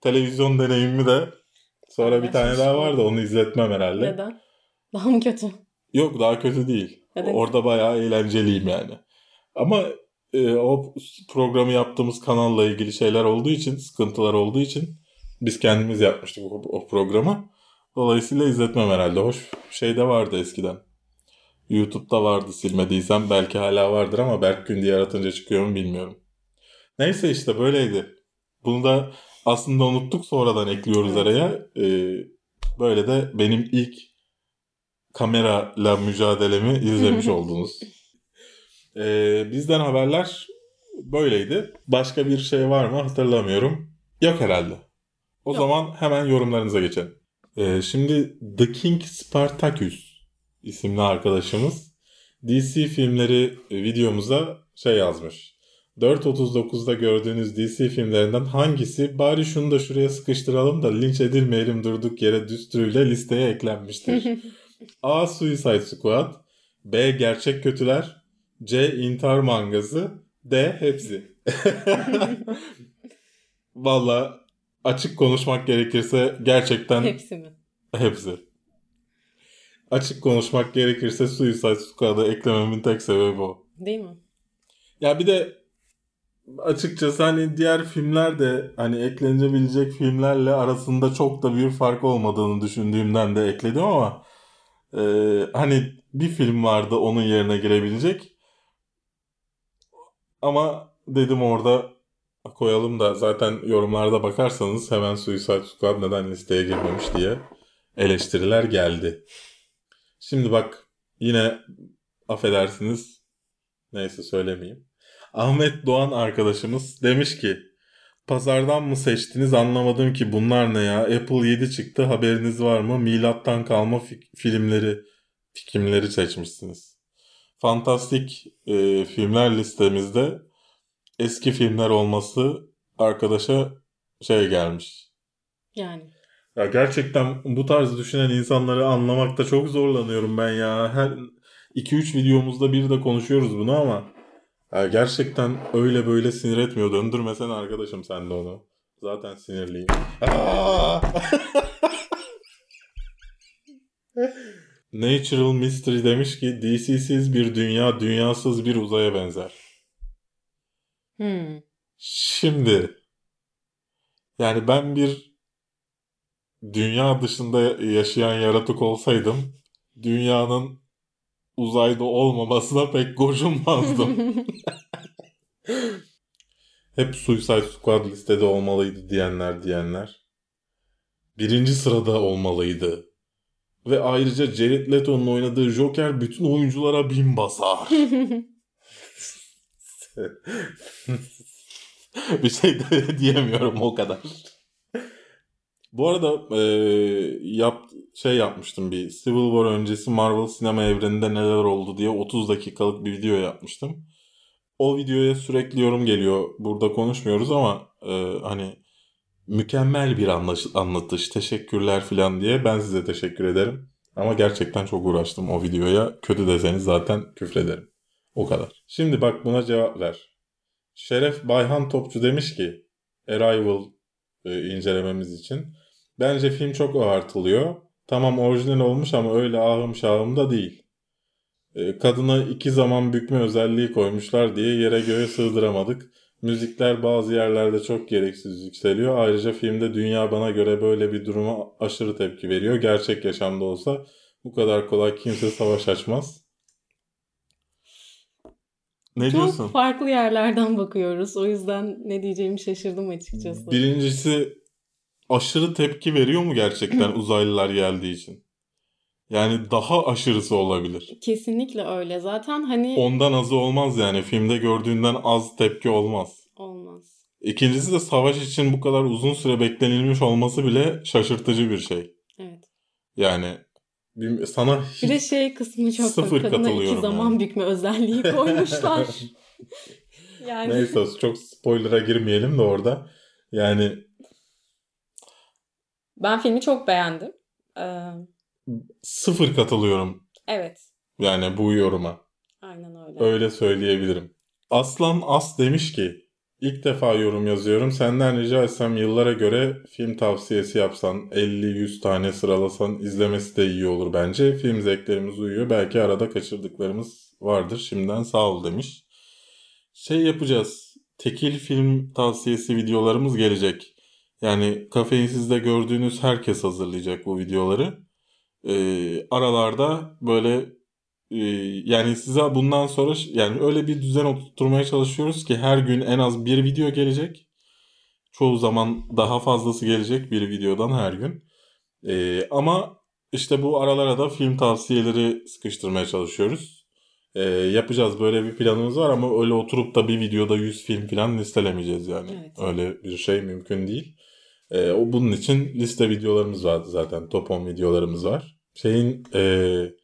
televizyon deneyimimi de sonra bir tane daha vardı onu izletmem herhalde. Neden? Daha mı kötü? Yok daha kötü değil. Neden? Orada bayağı eğlenceliyim yani. Ama e, o programı yaptığımız kanalla ilgili şeyler olduğu için, sıkıntılar olduğu için biz kendimiz yapmıştık o, o programı. Dolayısıyla izletmem herhalde. Hoş şey de vardı eskiden. YouTube'da vardı silmediysem belki hala vardır ama Berk Gün diye aratınca çıkıyor mu bilmiyorum. Neyse işte böyleydi. Bunu da aslında unuttuk sonradan ekliyoruz Evet. araya. Ee, böyle de benim ilk kamerayla mücadelemi izlemiş <laughs> oldunuz. Ee, bizden haberler böyleydi. Başka bir şey var mı hatırlamıyorum. Yok herhalde. O Yok. zaman hemen yorumlarınıza geçelim. Ee, şimdi The King Spartacus isimli arkadaşımız DC filmleri videomuza şey yazmış. 4.39'da gördüğünüz DC filmlerinden hangisi bari şunu da şuraya sıkıştıralım da linç edilmeyelim durduk yere düsturuyla listeye eklenmiştir. <laughs> A. Suicide Squad B. Gerçek Kötüler C. İntihar Mangası D. Hepsi. <laughs> Valla açık konuşmak gerekirse gerçekten Hepsi mi? hepsi. Açık konuşmak gerekirse Suicide Squad'ı eklememin tek sebebi o. Değil mi? Ya bir de açıkçası hani diğer filmler de hani eklenebilecek filmlerle arasında çok da bir fark olmadığını düşündüğümden de ekledim ama e, hani bir film vardı onun yerine girebilecek. Ama dedim orada koyalım da zaten yorumlarda bakarsanız hemen Suicide Squad neden listeye girmemiş diye eleştiriler geldi. Şimdi bak yine affedersiniz neyse söylemeyeyim. Ahmet Doğan arkadaşımız demiş ki Pazardan mı seçtiniz anlamadım ki bunlar ne ya? Apple 7 çıktı haberiniz var mı? Milattan kalma fi- filmleri filmleri seçmişsiniz. Fantastik e, filmler listemizde eski filmler olması arkadaşa şey gelmiş. Yani. Ya gerçekten bu tarz düşünen insanları anlamakta çok zorlanıyorum ben ya. Her 2-3 videomuzda bir de konuşuyoruz bunu ama ya gerçekten öyle böyle sinir etmiyor. Döndürmesen arkadaşım sen de onu. Zaten sinirliyim. Natural Mystery demiş ki DC'siz bir dünya dünyasız bir uzaya benzer. Hmm. Şimdi yani ben bir dünya dışında yaşayan yaratık olsaydım dünyanın uzayda olmamasına pek gocunmazdım. <laughs> <laughs> Hep Suicide Squad listede olmalıydı diyenler diyenler. Birinci sırada olmalıydı. Ve ayrıca Jared Leto'nun oynadığı Joker bütün oyunculara bin basar. <laughs> bir şey de diyemiyorum o kadar. Bu arada e, yap şey yapmıştım bir Civil War öncesi Marvel sinema evreninde neler oldu diye 30 dakikalık bir video yapmıştım. O videoya sürekli yorum geliyor. Burada konuşmuyoruz ama e, hani mükemmel bir anlatış, teşekkürler falan diye ben size teşekkür ederim. Ama gerçekten çok uğraştım o videoya. Kötü deseniz zaten küfrederim. O kadar. Şimdi bak buna cevap ver. Şeref Bayhan Topçu demiş ki Arrival e, incelememiz için. Bence film çok abartılıyor. Tamam orijinal olmuş ama öyle ahım şahım da değil. E, kadına iki zaman bükme özelliği koymuşlar diye yere göğe sığdıramadık. Müzikler bazı yerlerde çok gereksiz yükseliyor. Ayrıca filmde dünya bana göre böyle bir duruma aşırı tepki veriyor. Gerçek yaşamda olsa bu kadar kolay kimse savaş açmaz. Ne Çok diyorsun? farklı yerlerden bakıyoruz. O yüzden ne diyeceğimi şaşırdım açıkçası. Birincisi aşırı tepki veriyor mu gerçekten <clears throat> uzaylılar geldiği için? Yani daha aşırısı olabilir. Kesinlikle öyle. Zaten hani Ondan azı olmaz yani. Filmde gördüğünden az tepki olmaz. olmaz. İkincisi de savaş için bu kadar uzun süre beklenilmiş olması bile şaşırtıcı bir şey. Evet. Yani sana Bir de hiç şey kısmı çok Sıfır Kadına iki katılıyorum zaman yani. bükme özelliği <laughs> koymuşlar. <laughs> yani neyse çok spoiler'a girmeyelim de orada. Yani ben filmi çok beğendim. Ee, sıfır katılıyorum evet. yani bu yoruma. Aynen öyle. Öyle söyleyebilirim. Aslan As demiş ki ilk defa yorum yazıyorum. Senden rica etsem yıllara göre film tavsiyesi yapsan 50-100 tane sıralasan izlemesi de iyi olur bence. Film zevklerimiz uyuyor. Belki arada kaçırdıklarımız vardır. Şimdiden sağ ol demiş. Şey yapacağız. Tekil film tavsiyesi videolarımız gelecek. Yani kafeinsizde gördüğünüz herkes hazırlayacak bu videoları. Ee, aralarda böyle ee, yani size bundan sonra yani öyle bir düzen oturtmaya çalışıyoruz ki her gün en az bir video gelecek. Çoğu zaman daha fazlası gelecek bir videodan her gün. Ee, ama işte bu aralara da film tavsiyeleri sıkıştırmaya çalışıyoruz. Ee, yapacağız böyle bir planımız var ama öyle oturup da bir videoda 100 film falan listelemeyeceğiz yani. Evet. Öyle bir şey mümkün değil. Ee, o bunun için liste videolarımız var zaten. Top 10 videolarımız var. Şeyin eee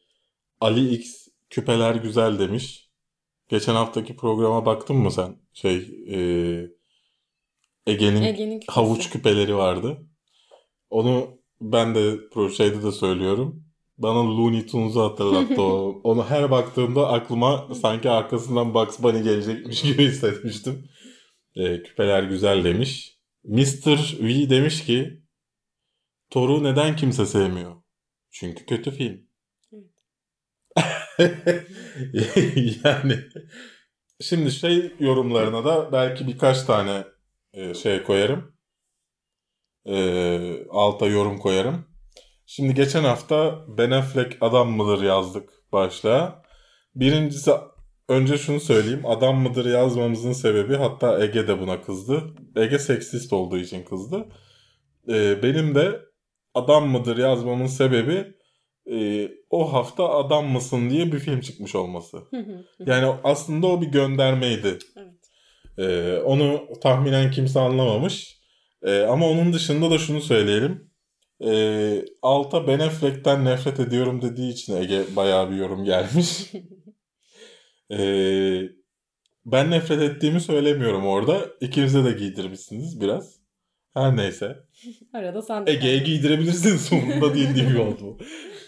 Ali X küpeler güzel demiş. Geçen haftaki programa baktın mı sen? Şey eee, Ege'nin küpesi. havuç küpeleri vardı. Onu ben de pro şeyde de söylüyorum. Bana Looney Tunes'u hatırlattı o. <laughs> Onu her baktığımda aklıma sanki arkasından Bugs Bunny gelecekmiş gibi hissetmiştim. Eee, küpeler güzel demiş. Mr. V demiş ki Thor'u neden kimse sevmiyor? Çünkü kötü film. <laughs> yani şimdi şey yorumlarına da belki birkaç tane e, şey koyarım. E, alta yorum koyarım. Şimdi geçen hafta Ben Affleck adam mıdır yazdık başlığa. Birincisi önce şunu söyleyeyim. Adam mıdır yazmamızın sebebi hatta Ege de buna kızdı. Ege seksist olduğu için kızdı. E, benim de adam mıdır yazmamın sebebi e, o hafta adam mısın diye bir film çıkmış olması. Yani aslında o bir göndermeydi. evet. Ee, onu tahminen kimse anlamamış. Ee, ama onun dışında da şunu söyleyelim. Ee, Alta Ben Affleck'ten nefret ediyorum dediği için Ege bayağı bir yorum gelmiş. <laughs> Ee, ben nefret ettiğimi söylemiyorum orada. İkinize de giydirmişsiniz biraz. Her neyse. <laughs> Arada sen de Ege'ye giydirebilirsiniz. Umurumda <laughs> değil gibi oldu.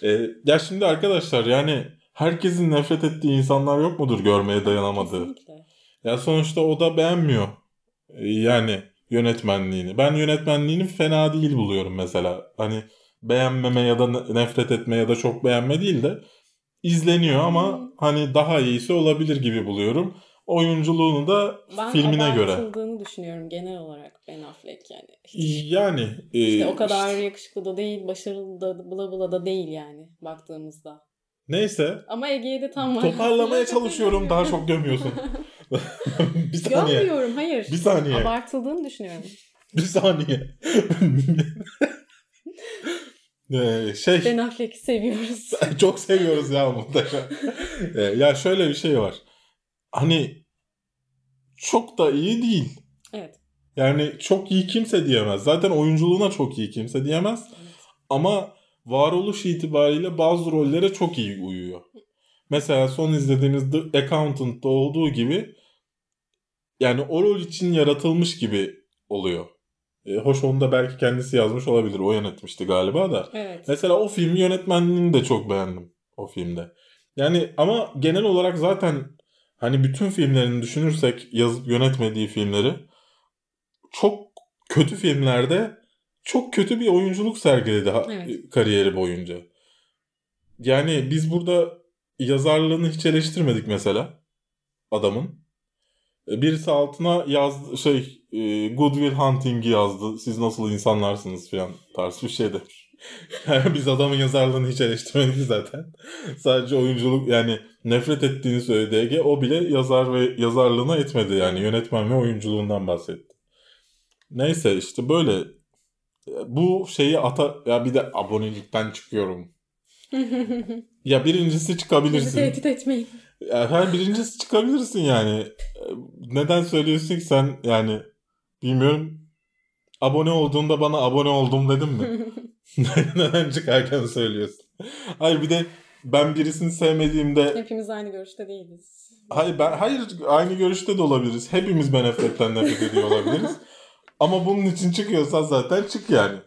Ee, ya şimdi arkadaşlar yani herkesin nefret ettiği insanlar yok mudur görmeye dayanamadığı? Kesinlikle. Ya sonuçta o da beğenmiyor. Ee, Yani yönetmenliğini. Ben yönetmenliğini fena değil buluyorum mesela. Hani beğenmeme ya da ne- nefret etme ya da çok beğenme değil de izleniyor ama Hmm. hani daha iyisi olabilir gibi buluyorum. Oyunculuğunu da Ben filmine göre. abartıldığını düşünüyorum genel olarak Ben Affleck yani. Yani e, İşte o kadar yakışıklı da değil, başarılı da bula bula da değil yani baktığımızda. neyse Ama Ege'ye de tam var. toparlamaya <laughs> çalışıyorum daha çok gömüyorsun. <laughs> <laughs> bir saniye. Gömüyorum hayır. Bir saniye. Abartıldığını düşünüyorum. Bir saniye. Ee, şey Ben Affleck'i seviyoruz. <laughs> çok seviyoruz ya mutlaka. <laughs> Ee, ya şöyle bir şey var. Hani çok da iyi değil. evet. Yani çok iyi kimse diyemez. Zaten oyunculuğuna çok iyi kimse diyemez. Ama varoluş itibariyle bazı rollere çok iyi uyuyor. Mesela son izlediğimiz The Accountant'ta olduğu gibi yani o rol için yaratılmış gibi oluyor. E, hoş onu da belki kendisi yazmış olabilir. O yönetmişti galiba da. Evet. Mesela o film yönetmenliğini de çok beğendim o filmde. Yani ama genel olarak zaten hani bütün filmlerini düşünürsek yazıp yönetmediği filmleri çok kötü filmlerde çok kötü bir oyunculuk sergiledi Evet. kariyeri boyunca. Yani biz burada yazarlığını hiç eleştirmedik mesela adamın. E, Birisi altına yazdı şey e, Good Will Hunting'i yazdı. Siz nasıl insanlarsınız falan tarz bir şey demiş. Yani biz adamın yazarlığını hiç eleştirmedik zaten. Sadece oyunculuk yani nefret ettiğini söyledi Ege. O bile yazar ve yazarlığına etmedi yani yönetmen ve oyunculuğundan bahsetti. Neyse işte böyle bu şeyi ata ya bir de abonelikten çıkıyorum. Ya birincisi Bizi çıkabilirsin. tehdit etmeyin. Ya her birincisi çıkabilirsin yani. Ee, Neden söylüyorsun ki sen yani bilmiyorum. Abone olduğunda bana abone oldum dedim mi? <laughs> <laughs> Neden çıkarken söylüyorsun? Hayır bir de ben birisini sevmediğimde Hepimiz aynı görüşte değiliz. hayır ben hayır aynı görüşte de olabiliriz. Hepimiz Ben Affleck'ten nefret ediyor olabiliriz. Ama bunun için çıkıyorsan zaten çık yani.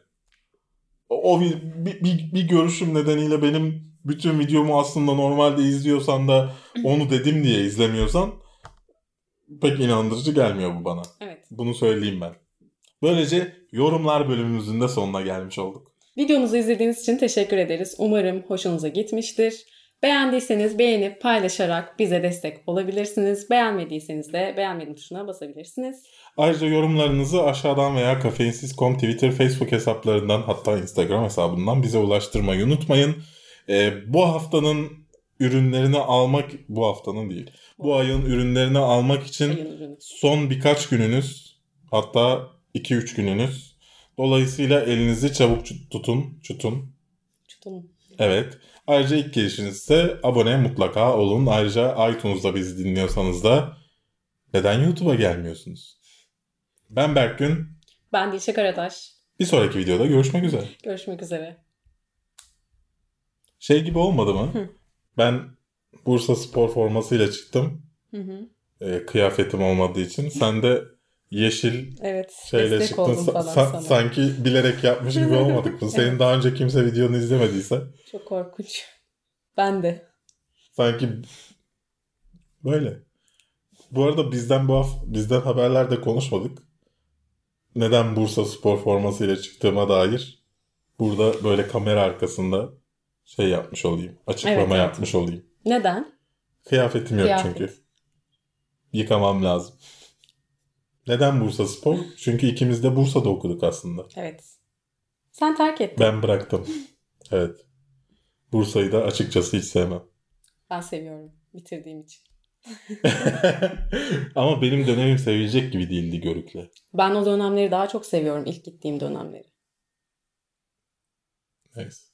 O, o bir, bir, bir, bir görüşüm nedeniyle benim bütün videomu aslında normalde izliyorsan da onu dedim diye izlemiyorsan pek inandırıcı gelmiyor bu bana. Evet. Bunu söyleyeyim ben. Böylece yorumlar bölümümüzün de sonuna gelmiş olduk. Videomuzu izlediğiniz için teşekkür ederiz. Umarım hoşunuza gitmiştir. Beğendiyseniz beğenip paylaşarak bize destek olabilirsiniz. Beğenmediyseniz de beğenmedim tuşuna basabilirsiniz. Ayrıca yorumlarınızı aşağıdan veya kafeinsiz.com Twitter, Facebook hesaplarından hatta Instagram hesabından bize ulaştırmayı unutmayın. Ee, bu haftanın ürünlerini almak, bu haftanın değil, bu ayın ürünlerini almak için son birkaç gününüz hatta 2-3 gününüz. Dolayısıyla elinizi çabuk tutun, tutun. Çutum. Evet. Ayrıca ilk gelişiniz ise abone mutlaka olun. Ayrıca iTunes'da bizi dinliyorsanız da neden YouTube'a gelmiyorsunuz? Ben Berkgün. Ben Dilşe Karataş. Bir sonraki videoda görüşmek üzere. Görüşmek üzere. Şey gibi olmadı mı? Hı. Ben Bursa spor formasıyla çıktım. Hı hı. e, kıyafetim olmadığı için. Sen de yeşil Evet. şeyle çıktın. Sa- sanki bilerek yapmış gibi olmadık mı? <laughs> Senin Evet. daha önce kimse videonu izlemediyse. Çok korkunç. Ben de. Sanki böyle. Bu arada bizden bu hafta bizden haberlerde konuşmadık. Neden Bursa spor formasıyla çıktığıma dair burada böyle kamera arkasında şey yapmış olayım. Açıklama Evet, evet. yapmış olayım. Neden? Kıyafetim yok Kıyafet. çünkü. Yıkamam lazım. Neden Bursa Spor? Çünkü ikimiz de Bursa'da okuduk aslında. Evet. Sen terk ettin. Ben bıraktım. Evet. Bursa'yı da açıkçası hiç sevmem. Ben seviyorum. Bitirdiğim için. <laughs> Ama benim dönemim sevilecek gibi değildi Görük'le. Ben o dönemleri daha çok seviyorum. ilk gittiğim dönemleri. Neyse.